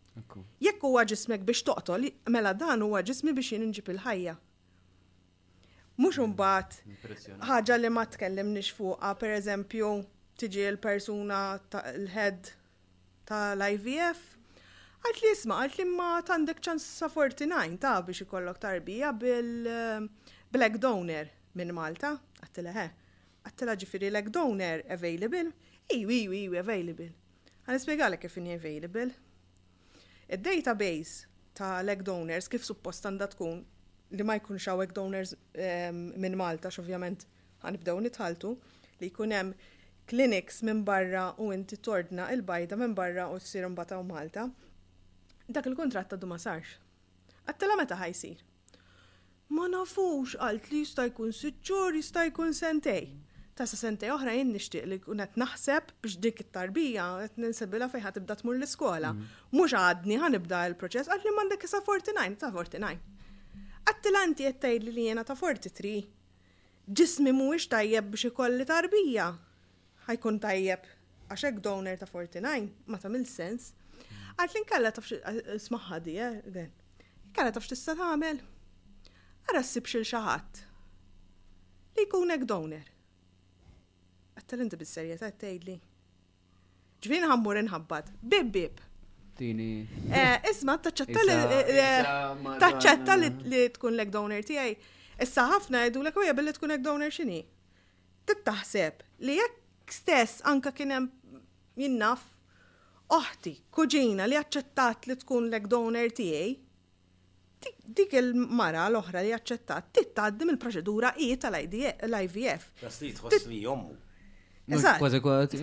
Jekk huwa ġismek biex toqtol, mela dan huwa ġismi biex jien inġib il-ħajja. Mhux imbagħad ħaġa li ma tkellimniex fuqha, pereżempju, tiġi l-persuna, l-head tal-IVF, qaltli isma' qaltli imma għad għandek ċans sa 49 ta' biex ikollok tarbija bil bl-egg donor minn Malta, għadtilha he, għadtilha ġifieri l-egg donor available? Iwi iwi iwi available. Ħa nispjegalek kif inhi available. Id-database ta' l-egg donors kif suppost għandha tkun li ma jkunx hawn egg donors minn Malta għax ovvjament Ħa nibdew nitħalltu li jkun hemm clinics minn barra u inti tordna il-bajda minn barra u ssir imbagħad hawn Malta. Dak il-kuntratt għadu ma sarx. Qattela meta ħa jsir? Ma nafux, qalt li jista' jkun sitt xhur, jista' jkun sentej. Ta' sa sentej oħra jien nixtieq li nkun qed naħseb biex dik it-tarbija qed ninsibilha fejn ħa tibda tmur l-iskola. Mhux għadni ħa nibda l-proċess, qalt li m'għandek isa 49, ta' 49. Qattila inti qed tgħidli li jiena ta' 43. Ġismi mhuwiex tajjeb biex ikolli tarbija? Ħa jkun tajjeb għax hekk donor ta' 49 ma tagħmilx sens. Għalt li nkella taf smaħħa di, eh, den. Nkella taf x'tista' tagħmel? Ara ssib xil xi ħadd li jkun hekk donor. Għattel inti bis-serjetà qed tgħidli? Ġvien ħammur inħabbat. Bib bib. Tini. Eh, isma, taċċetta li. Eh, taċċetta li tkun lek donor tiegħi. Issa ħafna jgħidu lek ojja billi tkun lek donor xini. Tittaħseb li jekk stess anka kien hemm jinnaf oħti, kuġina li aċċettat li tkun lek donor tiegħi, dik il-mara l-oħra li aċċettat trid tgħaddi mill-proċedura hi tal-IVF. B'każ li tħoss li ommu. Eżatt. Kważi kważi.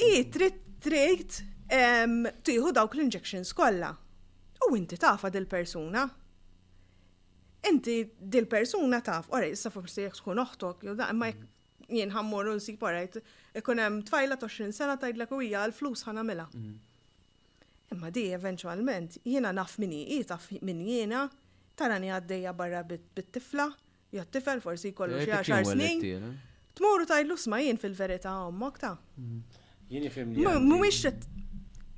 Hi trid trid tieħu dawk l-injections kollha. U inti tafa dil-persuna. Inti dil-persuna taf, ora issa forsi jekk tkun oħtok, jew da, imma jien ħammur u nsib orajt, ikun hemm tfajla 20 sena tgħidlek u hija l-flus ħanamilha. Mm. Imma di eventualment, jiena naf min hi, hi taf min jiena, tarani għaddejja barra bit-tifla, jew t-tifel forsi jkollu xi għaxar snin, tmur u tgħidlu isma' jien fil-verità ommok ta'. Jien ifhem li. Mhumiex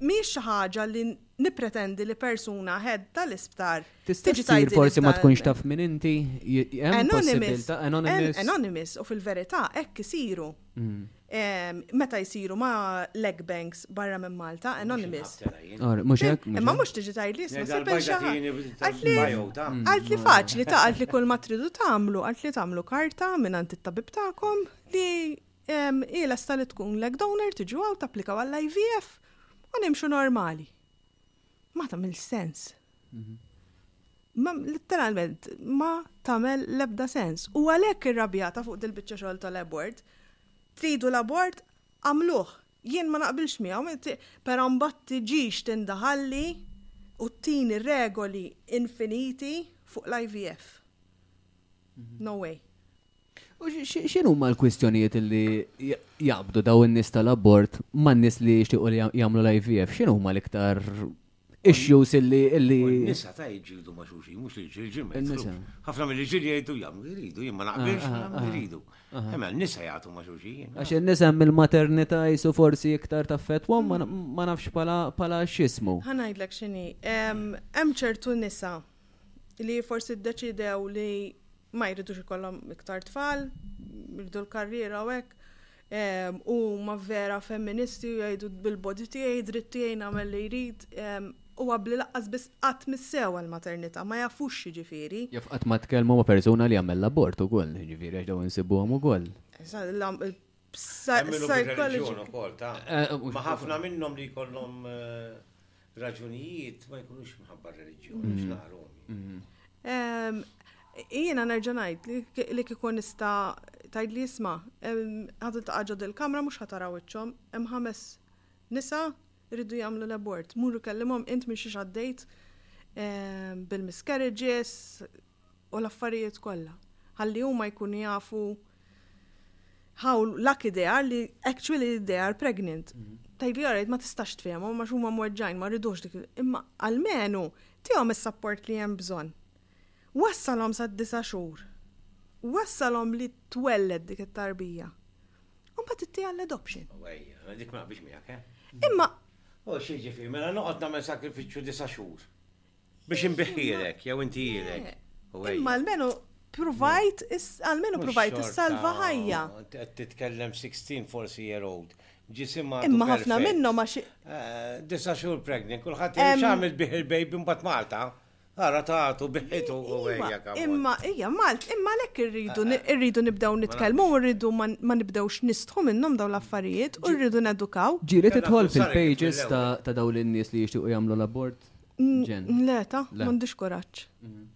mhix xi ħaġa li nippretendi li persuna head tal-isptar. Tista' tgħid forsi ma tkunx taf min inti, hemm possibilità anonymous. Anonymous u fil-verità hekk isiru. Meta jisiru ma leg banks barra minn Malta, anonymous. Imma mux tiġi tajli jisma seppel Għalt li faċli ta' għalt li kull ma tridu tamlu, għalt li tamlu karta minn għant it-tabib ta'kom li ila sta li tkun leg donor tiġu għaw tapplika għall-IVF u nimxu normali. Ma ta' mill sens. Literalment, ma tamel lebda sens. U għalek irrabjata fuq dil-bicċa xogħol tal-abort, tridu l-abort, għamluħ. Jien ma naqbilx miegħu, però mbagħad tiġix tindaħalli u tini regoli infiniti fuq l-IVF. No way. U x'inhuma l-kwistjonijiet li jaqbdu dawn in-nies tal-abort man-nies li jixtiequ li jagħmlu l-IVF? X'inhuma l-iktar issues illi. Nisa ta' jġildu ma' xulxin, mhux li ġil ġil ma' jġildu. Ħafna mill ġil jgħidu jam, jridu, jien ma naqbilx, jridu. Imma nisa jgħatu ma' xulxin. Għax in-nisa mill-maternità jisu forsi iktar ta' fetwom ma nafx pala xismu. Ħa ngħidlek x'inhi. Hemm ċertu nisa li forsi ddeċidew li ma jridux ikollhom iktar tfal, jridu l-karriera u hekk. U ma vera femministi u jgħidu bil-body tiegħi, dritt tiegħi nagħmel li jrid. U għabli laqqas biss qatt missew għall-maternità, ma jafux x'jiġifieri. Jaf qatt ma tkellmu ma persuna li għamel l-abort ukoll, jiġifieri għax dawn insibuhom ukoll. Hemm minnu bir-reliġjon ukoll, ta. Ma ħafna minnhom li jkollhom. raġunijiet ma jkunux mħabba r-reliġjon, mm-hmm. biex naqrom. Jiena nerġa' ngħid li kieku nista' tgħid li jisma' ħadu ta' ġod il-kamra mhux ħataraw iċċhom, hemm ħames nisa rridu jagħmlu l-abort. Muru kellimhom int minn xi għaddejt bil-miscarriages, u l-affarijiet kollha, ħalli huma jkunu jafu how lucky they are li actually they are pregnant. Tgħidli alright ma tistax tfehmhom għax huma mweġġajn ma rridux dik imma almenu tihom is-sapport li hemm bżonn. Wassalhom sad-disa' xhur. Wassalhom li twelled dik it-tarbija. U mbagħad ittieha għall-adoption. Dik ma naqbilx miegħek, eh? Imma. U xi jiġifieri, mela noqgħod nagħmel sakrifiċċju disa' xhur. Biex inbiħħilek, jew inti jilek. Imma almenu provajt, almenu provajt salva ħajja. Titkellem 16 forsi year old. Ġisima. Imma ħafna minnhom għax. Eh, disa xhur pregnant, kulħadd x'għamil bih il-baby mbagħad Malta. Ara taħtu biħitu u għajja kamu. Imma, ija, Malt, imma lek irridu, eh, eh. irridu nibdaw nitkellmu, irridu ma nibdawx nistħu minnom daw l-affarijiet, u rridu nedukaw. Ġiri titħol fil-pages ta' daw l-nies li jixtiqu jamlu l-abort? Ġen. Le, ta, m'għandix kuraġġ. Mhm.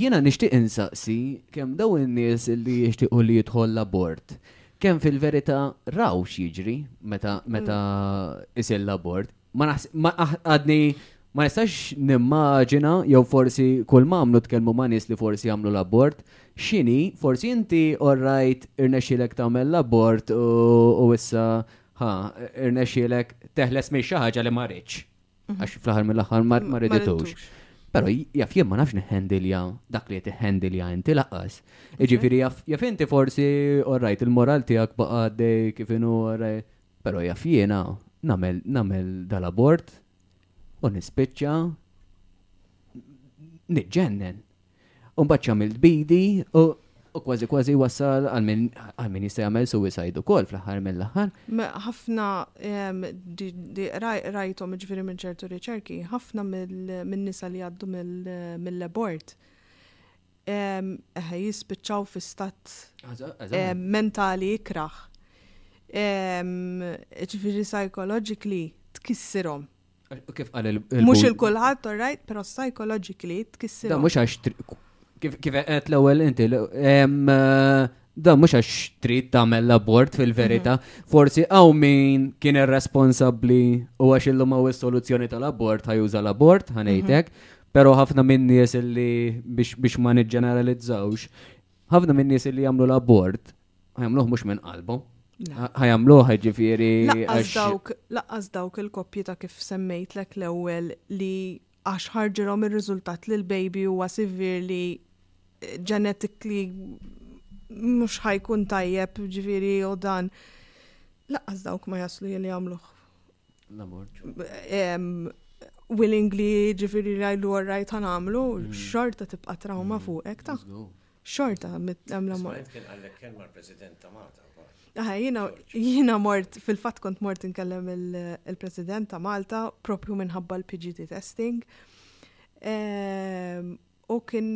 Jiena nixtieq insaqsi kemm daw in-nies li jixtiequ li jidħol l-abort. Kemm fil-verità raw x'jiġri meta meta mm. isir l-abort. Ma ah, għadni ma nistax nimmaġina jew forsi kull ma għamlu tkellmu ma' nies li forsi jagħmlu l-abort. X'inhi, forsi inti orrajt irnexxilek tagħmel l-abort u issa ħa, irnexxielek teħles minn xi ħaġa li ma rridx. Mhm. Għax fl-aħħar mill-aħħar ma riditux. Pero jaf jien ma nafx neħendilja dak li tiħendilja inti laqas. Iġifiri jaf inti forsi orrajt il-moral tijak baqaddej kif inu orrajt. Pero jaf jiena namel, namel dal-abort u nispiċċa nitġennen. U mbagħad x'għamilt bidi u u kważi kważi wasal għal min għal min jista' jagħmel suicide ukoll fl-aħħar mill-aħħar. Ħafna em, di- di- raj- rajthom ġifieri minn ċertu riċerki, ħafna mill- min-nisa li għaddu mill- mill-abort em, eħe, jispiċċaw fi stat eh, mentali ikraħ. Em, Ġifiri psychologically tkissirhom. Kif għal il Mhux il-kulħadd, all right, però psychologically tkissir. Da mhux għax kif qed l-ewwel inti eh, da mhux għax trid tagħmel l-abort fil-verità, mhm. forsi hawn min kien irresponsabbli u għax illum hawn is-soluzzjoni tal-abort ħajuża l-abort ħanejtek, mhm. però ħafna minn nies li biex ma niġġeneralizzawx Ħafna minn nies li jagħmlu l-abort, ħajamluh mhux minn qalbhom. Ħajamluh ġifieri. Laqqas dawk il-koppji ta' kif semmejtlek l-ewwel li għax ħarġilhom ir-riżultat li l-baby huwa severely eh, genetically mhux ħajkun tajjeb ġifieri u dan. Laqqas dawk ma jaslu jien jagħmluh willingly ġifiri li għajlu għarrajt għan għamlu, mm. xorta tibqa trauma mm. fuq ekta. Xorta, għamla mort. Kien għallek kelma l-president ta' Malta. Jina mort, fil-fat kont mort nkellem il-president ta' Malta, propju minħabba l-PGT testing. U kien,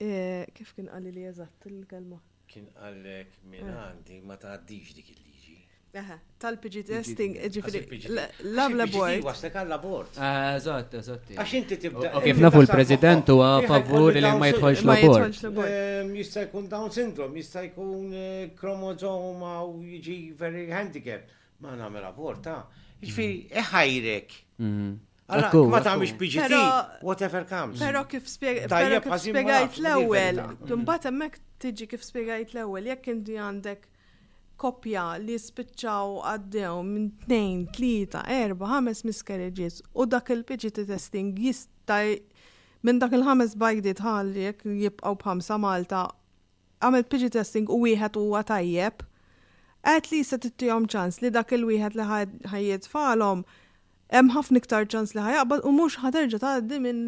eh, kif kien għalli li eżatt il-kelma? Kien qallek minn għandi ma tgħaddix dik il-liġi. Eħe, tal-PG testing, ġifiri, l-abort. Waslek għall-abort. Eżatt, eżatt. Għax inti tibda. Kif nafu l-President huwa favur li ma jitħolx l-abort. Ehm, jista' jkun Down syndrome, jista' jkun eh, kromozoma u jiġi very handicap. Ma nagħmel abort, ta' ġifiri, eħajrek. Mhm. Allora, Akku, ma tagħmilx akku. PGT, Pero- whatever comes. Pero kif spieg- pero Tajjeb kif ħażin spiegajt malaf, l-ewwel, din il-verità. imbagħad hemmhekk tiġi kif spiegajt l-ewwel, jekk inti għandek koppja li spiċċaw għaddew minn tnejn, tlieta, erba, ħames miscarriages u dak il-piġiti testing jista' j- minn dak il-ħames bajdiet ħalli jekk jibqgħu b'ħamsa Malta għamel piġi testing u wieħed huwa tajjeb, at least se tittihom ċans li dak il-wieħed li ħaj- ħajjitfalhom hemm ħafna iktar ċans li ħa jaqbad u mhux ħa terġa' tgħaddi minn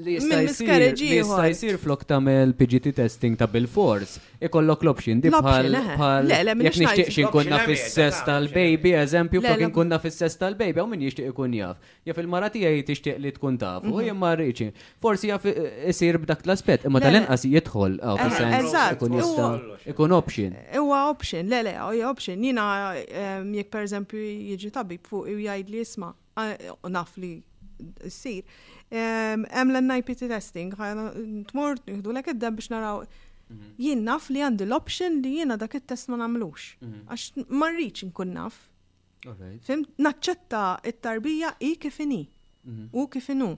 miscarriage ieħor. Jista' jsir flok tagħmel PGT testing ta' bil-fors, ikollok l-option di bħal jekk nixtieqx inkun naf is-sess tal-baby, eżempju, flok inkun naf is-sess tal-baby, hawn min jixtieq ikun jaf. Jaf il-mara tiegħi tixtieq li tkun taf, u jien ma rridx. Forsi jaf isir b'dak l-aspett, imma tal-inqas jidħol eh, fis-sens ikun jista' ikun option. Huwa option, le le, hija option. Jiena ehm, jekk pereżempju jiġi tabib fuq u jgħid li isma' naf li ssir. Ehm, hemm l-NIPT testing, tmur nieħdu lek id-dem biex naraw mhm. jien naf li għandi l-option li jiena dak it-test ma nagħmlux. Mhm. Għax ma rridx inkun naf Fim, naċċetta it-tarbija i kif inhi. Mhm. U kif inhu.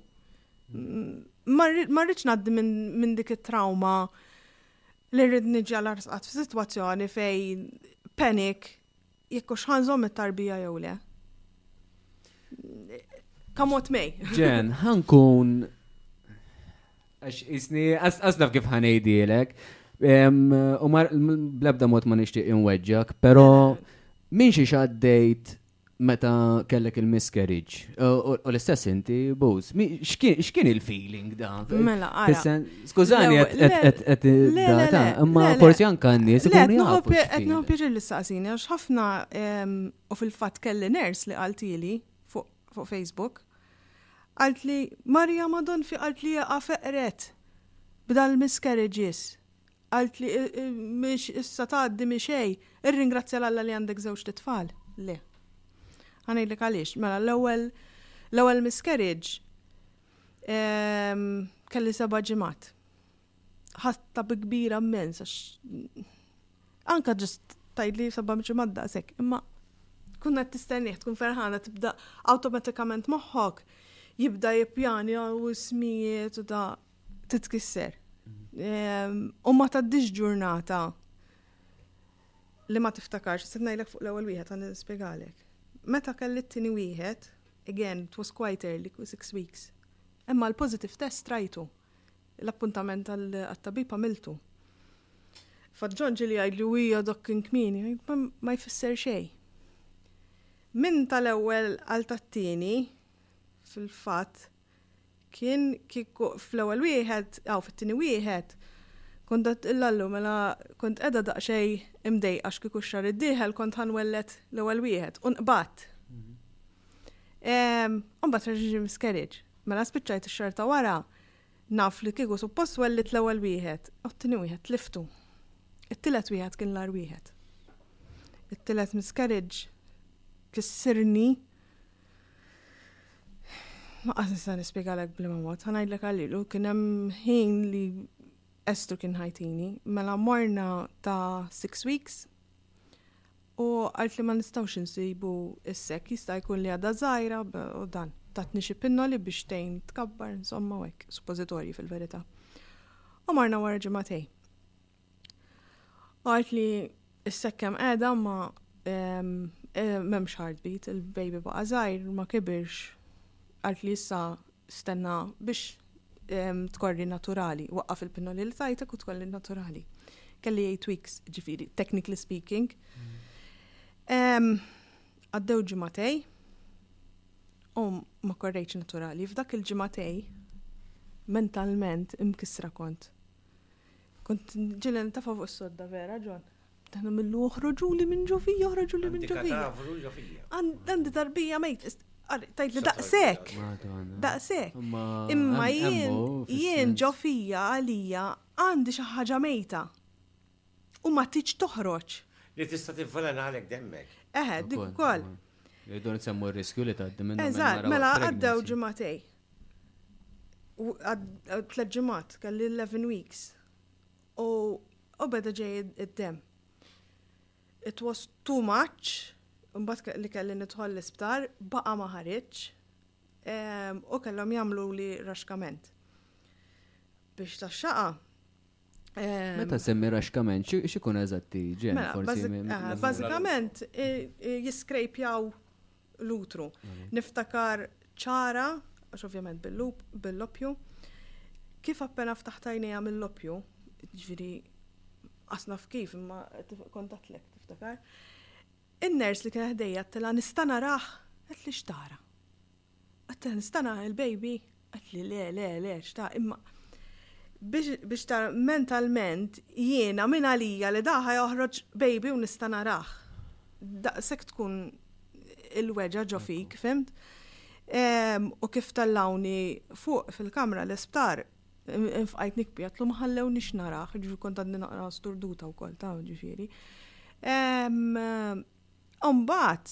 Ma rridx ngħaddi minn dik it-trauma li rrid niġi għal arsqat f'sitwazzjoni fej panik jekk xħanżom it-tarbija jew le. Kamot mej. Ġen, ħankun Għax isni, għas naf kif ħanejdilek. U mar blebda mod ma nixtieq inweġġak, pero minn xi xaddejt meta kellek il-miscarriage. U l-istess inti, Buz, x'kien il-feeling da? Mela, għara. Skużani, għet data, imma forsi anka n-nies. Għet nħu pirri l-istaqsini, għax ħafna u fil-fat kelli ners li għaltili fuq fuq Facebook, qaltli Maria madonnfi qaltli jaqa' feqret b'dal miscarriages qaltli mhix issa tgħaddi mi xejn irringrazzja 'l Alla li għandek żewġt itfal. Le. Ħa ngħidlek għaliex, mela l-ewwel l-ewwel miscarriage kelli seba' ġimgħat. ħatta bi kbira mmens, għax anka ġust tajdli sabba mxi madda sekk, imma kun qed tistenniħ tkun ferħana tibda awtomatikament moħħok jibda jippjani u smijiet u da titkisser. Ehm, u ma taddix ġurnata li ma tiftakarx, se ngħidlek fuq l-ewwel wieħed għandi nispjegalek. Meta kelli t-tieni wieħed, again, it was quite early, six weeks, imma l-positive test rajtu. L-appuntament għat-tabib għamiltu. Fatt John ġieli jgħidli u hija dok kien kmieni, ma jfisser xejn. Minn tal-ewwel għal tat-tieni, fil-fatt, kien kieku fl-ewwel wieħed, aw fit-tieni wieħed, kont għedt il-Lallu mela kont qiegħda daqsxejn imdejqa għax kieku x-xahar id-dieħel kont ħa nwelled l-ewwel wieħed u nqbadt. Imbagħad reġa' ġie miscarriage. Mela spiċċajt ix-xahar ta' wara Naf li kieku suppost wellidt l-ewwel wieħed, u t-tieni wieħed tliftu. It-tielet wieħed kien l-agħar wieħed. It-tielet miscarriage kissirni Ma qas nista' nispjegalek bl-imma mod, ħa ngħidlek għalilu kien hemm ħin li Estru kien ħajtini, mela morna ta' six weeks U għidt li ma nistgħux insibu s-sekk, jista' jkun li għadha żgħira u dan. Tatni xi pinnoli biex tgħin tkabbar, insomma u hekk, suppożitorji fil-verità. U marna wara ġimagħtejn. U għidt li s-sekk hemm qiegħda ma ehm, eh, m'hemmx heartbeat, il-baby baqa' żgħir, ma kibirx. Għidt li issa Stenna biex tkorri naturali, waqqaf il-pinnoli li tajtek u tkolli naturali. Kelli 8 weeks, ġifiri, technically speaking. Mm. Għaddew ġimatej, u ma korrejċ naturali. F'dak il-ġimatej, mentalment imkisra kont. Kont ġilen ta' fuq s-sodda vera, ġon. Daħlu millu uħroġuli minn ġovija, uħroġuli minn ġovija. Għandi ġovija. Għandi tarbija mejt, tajt li daqsek, daqsek. Imma jien, jien ġovija għalija għandi xi ħaġa mejta. U ma tiġ toħroġ. Li tista' tivvalena għalek demmek. Eħe, dik ukoll. Jiddu nsemmu r-riskju li tgħaddi minn. Eżatt, mela għaddew ġimatej. Tleġġimat, kelli 11 weeks. U u beda ġej id-dem. It was too much, imbagħad li kelli nidħol l-isptar, baqa' ma ħariġx, ehm, u kellhom jagħmluli raxkament. Biex tax-xaqa' ehm, Meta semmi raxkament, xi- x'ikun eżatti ġen mela, forsi bażi- minn- ah, minn- bażikament eh, eh, jiskrejpjaw L-utru. Niftakar ċara, għax ovvjament bil-loppju, kif appena ftaħtajnija mill-loppju, ġviri, asnaf kif, imma kontatlek, tiftakar. In-ners li kien ħdejja t-tela nistana raħ, għet li xtara. Għet li nistana il-baby, Qalt li le, le, le, xtaq, imma biex ta' mentalment jiena minn għalija li da ħa joħroġ baby u nista' narah. Daqshekk tkun il-weġgħa ġo fik, fhimt? Ehm, u kif tellgħuni fuq fil-kamra l-isptar, infqajt nikbi għatlu ma ħallewniex narah, ġifieri kont għadni naqra sturduta wkoll ta' ġifieri. Ehm, Umbat,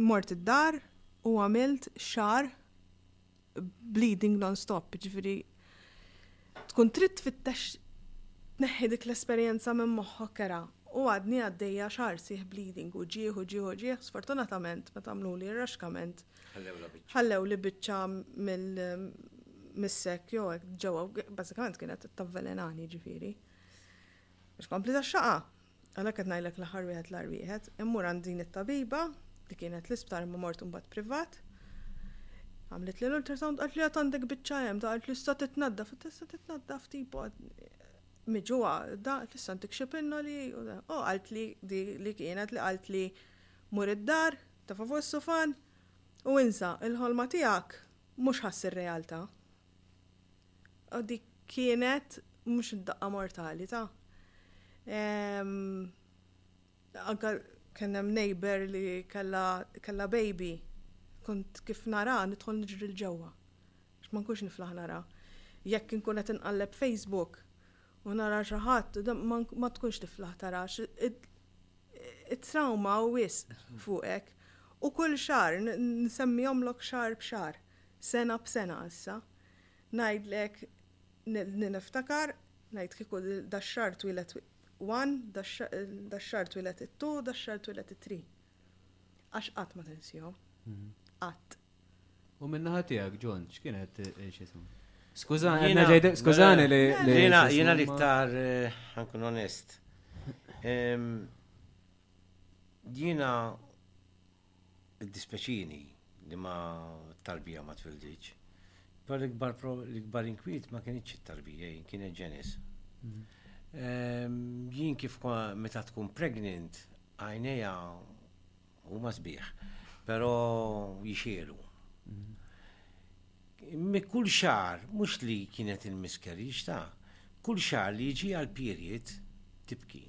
Mort id-dar u għamilt xahar bleeding non-stop, ġifieri tkun trid tfittex tneħħi dik l-esperjenza minn moħħok kera u għadni għaddejja xahar sħiħ bleeding u ġieh u ġieh u ġieh, sfortunatament meta għamluli r-raxkament ħallewli biċċa mis-sekk jew hekk ġewwa, bażikament kienet qed tavvelenani ġifieri. Biex tkompli taxxaqha, Għalhekk qed ngħidlek l-aħħar wieħed l-agħar wieħed. Immur għand din it-tabiba li kienet l-isptar imma mort imbagħad privat. Għamlet li l-ultrasound qalt li għandek biċċa hemm, da qalt li issa titnaddaf, issa titnaddaf tipo miġuha, da qalt issa ntik xi pinnoli, u qalt li li kienet li qalt li mur id-dar, ta' fuq is-sufan, u insa, il-ħolma tiegħek mhux ħassir realtà. U dik kienet mhux id-daqqa mortali ta'. Anke kien hemm neighbour li kellha baby, kont kif nara nidħol niġri 'l ġewwa għax ma nkunx niflaħ nara. Jekk inkun qed inqalleb Facebook u nara xi ħadd, ma tkunx tiflaħ tara għax it-trawma hu wisq fuqek. U kull xahar, nsemmihomlok xahar b'xahar, sena b'sena issa. Ngħidlek li niftakar, ngħid kieku dax-xahar twieled one, dax-xahar twieled it-two, dax-xahar twieled it-three. Għax qatt ma tinsihom. Qatt. U min-naħa tiegħek, John, x'kienet x'isem? Skużani li. Jiena l-iktar ħankun onest. Jiena Iddispjaċini li ma t-tarbija ma twilditx. Però l-ikbar l-ikbar inkwiet ma kinitx it-tarbija jien kienet Janice. Jien kif meta tkun pregnant għajnejha huma sbieħ, però jixegħlu. Kull xahar mhux li kienet il-miscarriage ta', kull xahar li jiġiha l-period tibki.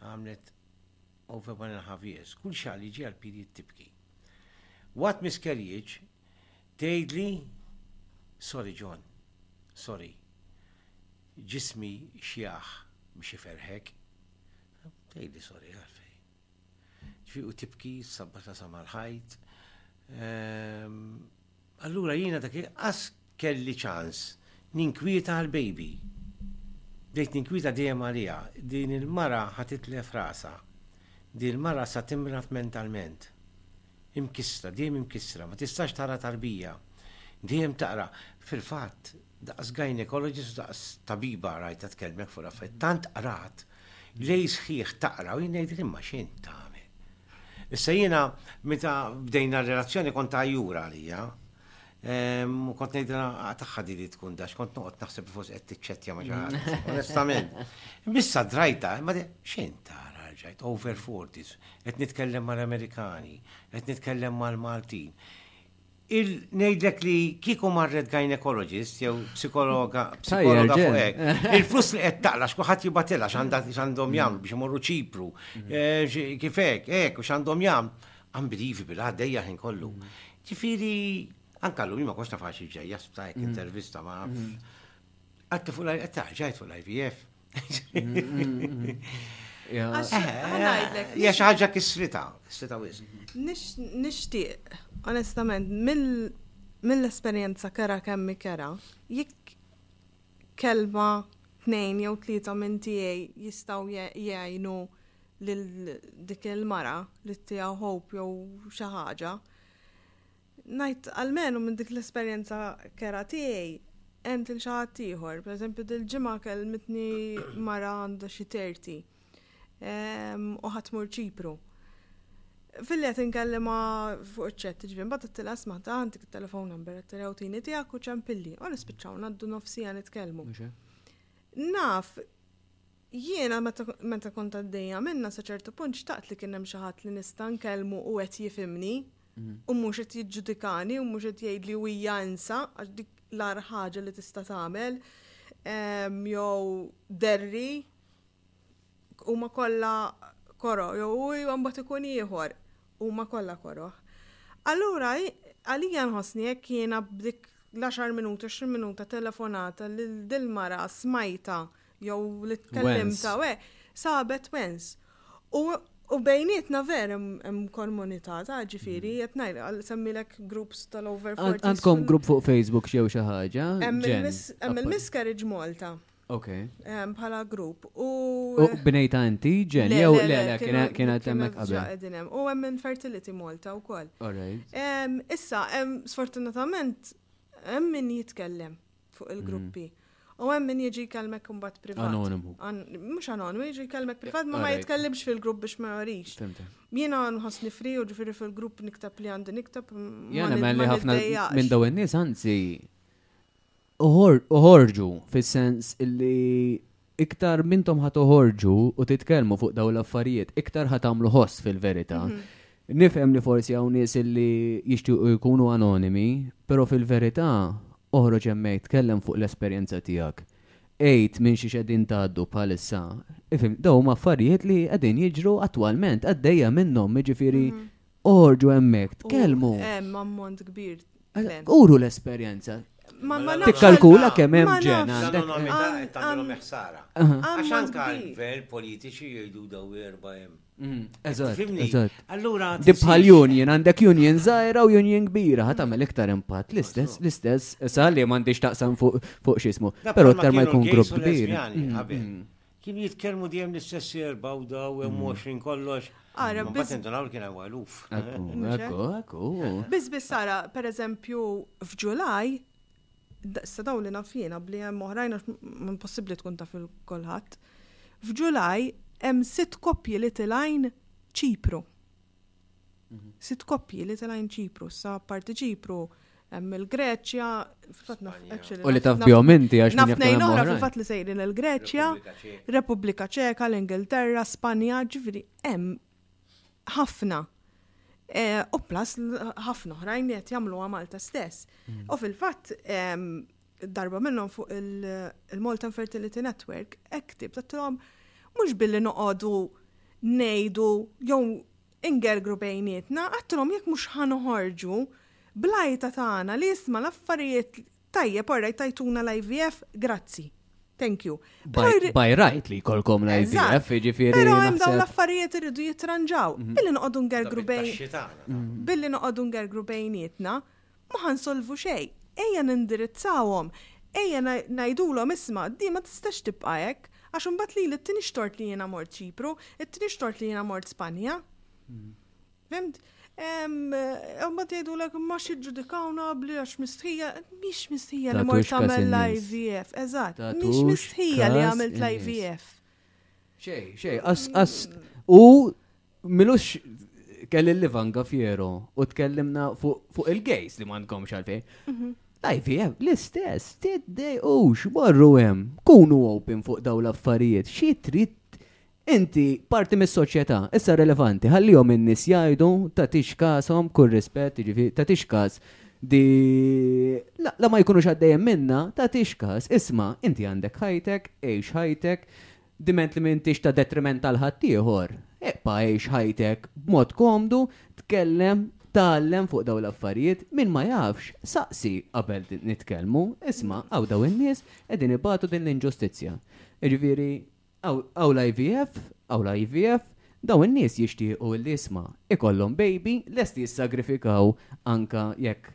għamlet over one and a half years, kull xahar li ġejha l-period tibki. Waqt miscarriage tgħidli sorry John, sorry, ġismi xjaħ biex iferħek. Tgħidli sorry għalfej. Ġifi u tibki, sabbat sa mal-ħajt. Ehm, Allura jiena dak inqas kelli ċans ninkwieta għall-baby. Bdejt ninkwieta dejjem għaliha. Din il-mara ħa titlef rasha. Din il-mara sa timrad mentalment. Imkissra, dejjem imkissra, ma tistax tara tarbija. Dejjem taqra. Fil-fatt. Daqs gynaecologist u daqs tabiba rajtha tkellmek fuq l-affarijiet. Tant qrat, lejl sħiħ taqra u jien ngħidlek imma x'int tagħmel. Issa jiena meta bdejna r-relazzjoni kont għajjura għalija. Ehm, u kont ngħidilha ah, tagħha din li tkun dax, kont noqgħod naħseb li forsi qed tiċċettja ma' xi ħadd. Onestament. Bissa drajta, imma de- x'in tara rġajt over 40s, qed nitkellem mal-Amerikani, qed nitkellem mal-Maltin. Il ngħidlek li kieku marret gynecologist jew psikologa, psikologa fuq hekk. Il-flus li qed taqla x'kulħadd jibatilha x'għandhom jagħmlu biex imorru ċipru. Eh, kif hekk, hekk u x'għandhom jagħmlu. Unbelievable, għaddejja ħin kollu. Ġifieri, anke llum ma kosta faċi ġejja sptajk mm. intervista ma' mm. għatti fuq l-IVF, ġajt fuq l-IVF. Ja xi ħaġa kisrita, kisrita wisq. Nixtieq, onestament, mill-esperjenza kera kemmi kera, jekk kelma tnejn jew tlieta minn tiegħi jistgħu jgħinu lil dik il-mara li tiegħu hope jew xi ħaġa. Ngħid almenu minn dik l-esperjenza kerha tiegħi għent lil xi ħadd ieħor. Pereżempju dil-ġimgħa kellmitni mara għandha xi terti ehm, u ħadd mur Ċipru. Filli qed inkellima fuq iċ-ċett, ġifieri mbagħad għattilha sma' ta' għandek it-telefon number għattilha tini tiegħek u ċempilli u nispiċċaw ngħaddu nofsija nitkellmu. Naf jiena meta kont għaddejja minna sa ċertu punt xtaqt li kien hemm xi ħadd li nista' nkellmu u qed jifimni. u mhux qed jiġġudikani u mhux qed jgħidli u hija insa għax dik l-agħar ħaġa li tista' tagħmel jew derri huma kollha koro jew u mbagħad ikun ieħor huma kollha koroh. Allura għalija nħossni jekk jiena b'dik l-10 minuta, 20 minuta telefonata lil dil-mara smajta jew li tkellem ta' we, sabet wens. U bejnietna ver hemm komunità ta' ġifieri, qed mm. ngħid semmilek groups tal-over 40. Għandkom grupp fuq Facebook xew xi ħaġa? Hemm il-Miscarriage Malta. Ok. Bħala grupp. U bnejta inti ġen, jew le, le, kien għad temmek qabel. U hemm Infertility Malta wkoll. Issa, sfortunatament, hemm min jitkellem. fuq il-gruppi. U hemm min jiġi jkellmek imbagħad privat. Anonimu. Mhux anonimu, jiġi jkellmek privat ma ma jitkellimx fil-grupp biex ma jorix. Jiena nħossni fri u ġifieri fil-grupp niktab li għandi niktab. Jiena ma li ħafna minn daw in-nies anzi uħorġu fis-sens li Iktar m'intom ħa toħorġu u titkellmu fuq dawn l-affarijiet, iktar ħa tagħmlu ħoss fil-verità. Nifhem li forsi hawn nies li jixtiequ jkunu anonimi, però fil-verità oħroġ hemmhekk tkellem fuq l-esperjenza tiegħek. Għid minn xiex qegħdin tgħaddu bħalissa. Ifhimni, dawn huma affarijiet li qegħdin jiġru attwalment, għaddejja minnhom, jiġifieri Orġu hemmhekk, tkellmu. Hemm ammont kbir. Uru l-esperjenza. Tikkalkula kemm hemm ġen għandek. Tagħmilhom ħsara. Għax anke gvern politiċi jgħidu daw erba' hemm. Mm, eżatt, eżatt. Allura. Dibħal union, għandek union zaħira u union kbira, ħat għamel iktar impatt, l-istess, l-istess, sa' li mandiġ taqsam fuq xismu, pero iktar ma jkun grupp kbir. Mm, mm. Kienu jitkellmu dejjem l-istess erba' u daw hemm 20 mm. kollox. Ara, biss. Mbagħad intonaw kien hemm għaluf. Ekku, ekku. Biss biss ara, pereżempju f'Ġulaj, sa dawn li nafjina bli hemm oħrajn għax impossibbli tkun taf il-kulħadd. F'Ġulaj hemm sitt koppji li tilajn Ċipru. Sitt koppji li telgħin Ċipru, sa parti Ċipru, hemm il-Greċja, fil-fatt naf actually. U li taf bihom inti għax naf tnejn oħra fil-fatt li sejrin il-Greċja, Repubblika Ċeka, l-Ingilterra, Spanja, ġifieri hemm ħafna. E, u plus ħafna oħrajn li qed jagħmluha Malta stess. Mm. U fil-fatt Darba minnhom fuq il-Malta Infertility Network hekk ktib tattilhom mhux billi noqogħdu ngħidu jew ingergru bejnietna, għattilhom jekk mhux ħanoħorġu blajta tagħna li jisma' l-affarijiet tajjeb orrajt tajtuna l-IVF, grazzi. Thank you. By right li kolkom la IVF, ġifiri. Pero hemm dawn l-affarijiet irridu jitranġaw. Mhm. Billi noqogħdu ngergru bejn. Mhm. Billi noqogħdu ngergru bejnietna. Ma ħa nsolvu xejn. Ejja nindirizzawhom. Ejja ngħidulhom isma', din ma tistax tibqa' hekk, għax imbagħad lili t-tieni x'tort li jiena mort Ċipru, it-tieni x'tort li jiena mort Spanja. Fimt? Imbagħad jgħidulek imma xi ġġudikawna bli għax mistħija, mhix mistħija li mort tagħmel l-IVF, eżatt, mhix mistħija li għamilt l-IVF. Xej, xej, qas qas u Milux kelli l-livanga fjeru u tkellimna fuq il-gejs li m'għandkomx għalfejn. Mhm. IVF, l-istess, tiddejqux, morru hemm, kunu open fuq daw l-affarijiet, xi trid inti parti mis-soċjetà, issa relevanti, ħallihom in-nies jgħidu ta' tix kasom, kull rispett, jiġifieri ta' tix kas di la ma jkunux għaddejjem minna, ta' tix kas, isma' inti għandek ħajtek, għex ħajtek, Diment li m'intix ta' detriment għal ħaddieħor, ibqa' għix ħajtek b'mod komdu, tkellem, tgħallem fuq dawn l-affarijiet, min ma jafx, saqsi qabel nitkellmu, isma' hawn dawn in-nies qegħdin ibatu din l-inġustizzja. Jiġifieri hawn l-IVF, hawn l-IVF, dawn in-nies jixtiequ li isma' ikollhom baby, lesti jissagrifikaw anke jekk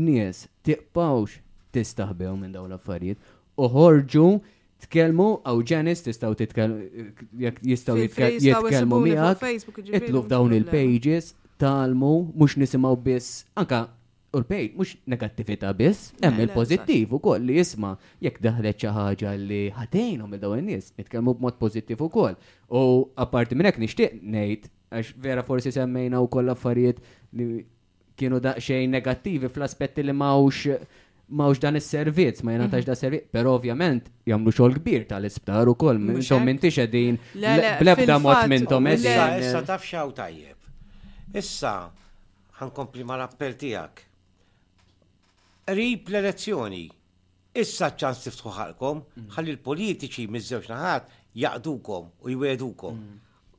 Nies, tibqgħux tistaħbew minn dawn l-affarijiet. Oħorġu, tkellmu, hawn Janice tistgħu titkellmu jekk jistgħu jitkellmu miegħek. Itlu f'dawn il-pages, talmu, mhux nisimgħu biss, anka u l-page mhux negattività biss, hemm il-pożittiv ukoll li jisma' jekk daħlet xi ħaġa li ħatejnhom il dawn in-nies, nitkellmu b'mod pożittiv ukoll. U apparti minn hekk nixtieq ngħid għax vera forsi semmejna wkoll affarijiet li kienu daqsxejn negattivi fl-aspetti li mawx mawx dan is-servizz, ma jenatax mhm. da servizz, pero ovvjament jagħmlu xogħol kbir tal-isptar ukoll, intom m'intix qegħdin bl-ebda mod minnhom Issa issa taf xaw tajjeb. Issa ħankompli mal-appell tiegħek. Qrib l-elezzjoni, Issa ċ-ċans tiftħu ħalqkom, ħalli l-politiċi miż-żewġ naħat jaqdukom u jwegħdukom.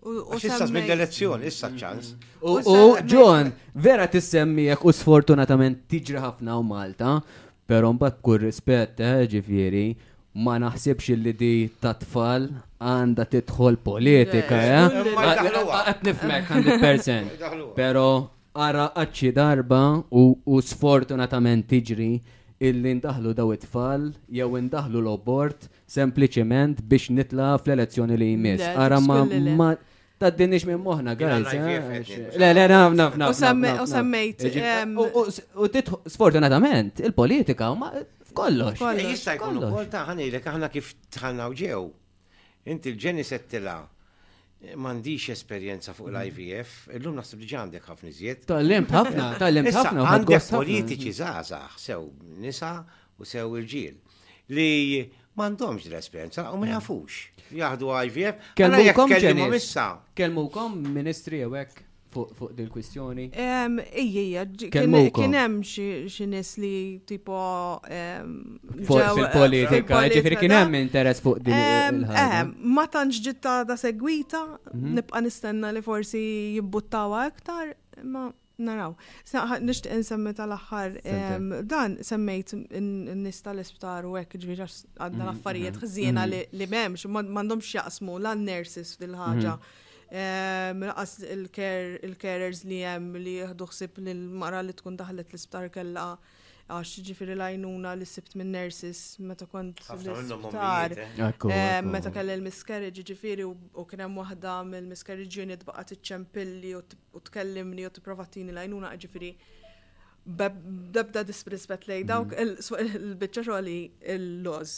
Għax issa żmien l-elezzjoni, issa ċ-ċans. U John, vera tissemmijek u sfortunatament tiġri ħafna u Malta, pero mbagħad b'kull rispett, eh, ġifieri, ma naħsibx li di ta' tfal għanda titħol politika, eh? Għat nifmek 100%. Pero Ara għad xi darba, u u sfortunatament tiġri, illi ndaħħlu dawn it-tfal, jew indaħħlu l-obort, sempliċement biex nitla' fl-elezzjoni li jmiss. Ara ma ma tgħaddiniex minn moħħna, guys. eh, Le, le, naf, naf, naf. U semme- naf, u naf. semmejt, Ġi- ehm, u- u- U titħu- sfortunatament, il-politika huma f'kollox. Kollox, Eh, Jista' jkun kollox. ukoll ta' ħanilek aħna kif tħanna u ġew. Inti l-ġeni settilha M'għandix esperjenza fuq l-IVF, illum naħseb diġà għandek ħafna iżjed. Tgħallimt ħafna, tgħallimt ħafna. Issa għandek politiċi żgħażagħ sew nisa u sew irġiel li m'għandhomx l-esperjenza u ma jafux. Jaħdu IVF. Kellmukom issa. Kellmukom ministri jew hekk. fuq din kwistjoni? Ijja, kien hemm xi nies li tipo fil-politika, ġifieri kien hemm interess fuq din il-ħaġa. Ma tantx ġitta da segwita, mhm. nibqa' nistenna li forsi jibbuttawa iktar, ma naraw. Nixtieq insemmi tal-aħħar dan semmejt n-nies tal-isptar u hekk ġifieri għadna mhm, l-affarijiet mhm, ħżiena li m'hemmx, m'għandhomx jaqsmu l-nurses fil-ħaġa. Mlaqas il-carers li hemm li jieħdu ħsieb li l-mara li tkun daħlet l-isptar kellha għax ġifiri lajnuna li sibt minn nurses meta kont l-isptar. Eh. Meta kelli l-miscarriage ġifiri u kien hemm waħda mill-miscarriage unit baqgħet iċċempilli u tkellimni u tipprova tini lajnuna ġifiri bebda disprispet lej dawk mm. il-bicċa xogħli il-loż.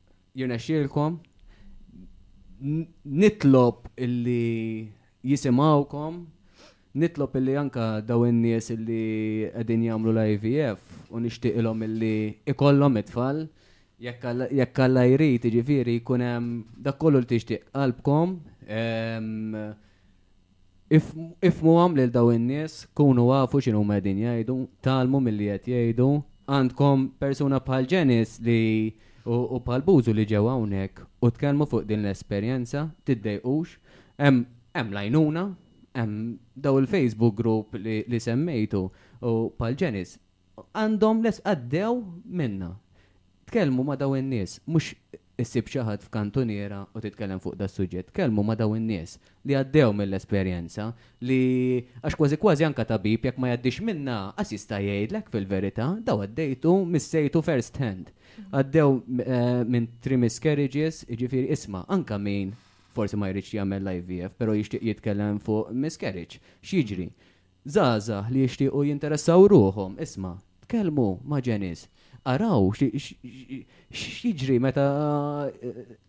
jirnexxielkom nitlob illi jisimawkom nitlob illi anka daw in-nies illi qegħdin jagħmlu l-IVF u nixtieqilhom illi ikollhom it-tfal jekk alla jrid jiġifieri jkun hemm dak kollu li tixtieq qalbkom ehm, Ifhmuhom lil dawn in-nies, kunu afu x'inhuma qegħdin jgħidu, tgħallmu milli qed jgħidu. Għandkom persuna bħal Janice li u bħal Buzu li ġew hawnhekk u tkellmu fuq din l-esperjenza, tiddejqux. Hemm hemm l-għajnuna, hemm dawn il-Facebook group li semmejtu u bħal Janice għandhom l-es għaddew minnha. Tkellmu ma' dawn in-nies, mhux issib xi ħadd f'kantuniera u titkellem fuq das-suġġett. Tkellmu ma' dawn in-nies li għaddew mill-esperjenza li għax kważi kważi anke tabib jekk ma jgħaddix minnha qas jista' jgħidlek fil-verità, daw għaddejtu, missejtu first hand. Għaddew minn three miscarriages, jiġifieri isma' anke min forsi ma jridx jagħmel l-IVF però jixtieq jitkellem fuq miscarriage, x'jiġri? Żgħażagħ li jixtiequ jinteressaw ruħhom, isma', tkellmu ma' Janice. Araw x'jiġri meta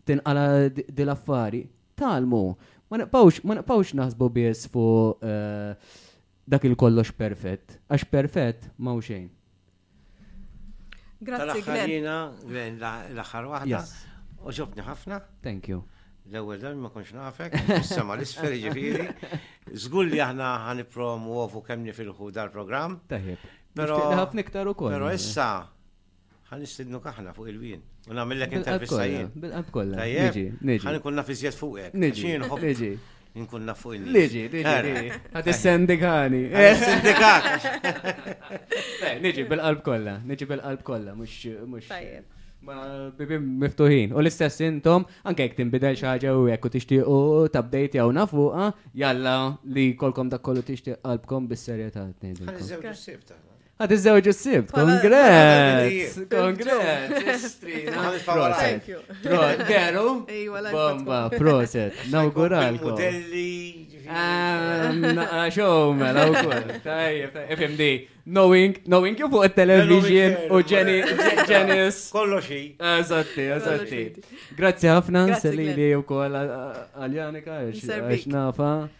tinqala' din l-affari. Tgħallmu. Ma nibqgħux naħsbu biss fuq dak il-kollox perfett, għax perfett m'hawn xejn. Grazzi, Glenn. Glenn, l-axar wahda. U ġobni ħafna. Thank you. L-ewel dan ma konx nafek, s-sema l-isferi ġifiri. Zgur li aħna ħan prom u għofu kemni fil-ħu dal-program. Tajib. Pero ħafna iktar u Pero issa ħan istidnu kaħna fuq il-wien. U namillek intervista jien. Bil-qab kolla. Tajib. Ħan ikun nafizjet fuq ek. Nġi. Nġi. Inkun naf fuq il Niġi, niġi, għad il-sendikani. Il-sendikat. Eh, niġi bil-qalb kolla, niġi bil-qalb kolla, mux, mux. Ma bibim miftuħin. U l-istess intom, anke jek timbidel xaġa u jek u tixtiqu tabdejt jaw nafuqa, jalla li kolkom dak kollu tixtiq qalbkom bis-serjetà. Għal-żewġ Għad iż-żewġu s-sibt, kongress! Kongress! Thank you. Veru? Bomba, proset, nawguralkom. Modelli. Xow, mela, u kol. Tajjeb, FMD. Knowing, knowing you fuq il-television u Jenny, Janice. Kollo xi. Eżatti, eżatti. Grazzi ħafna, Selili u kol għal-Janika, għax nafa.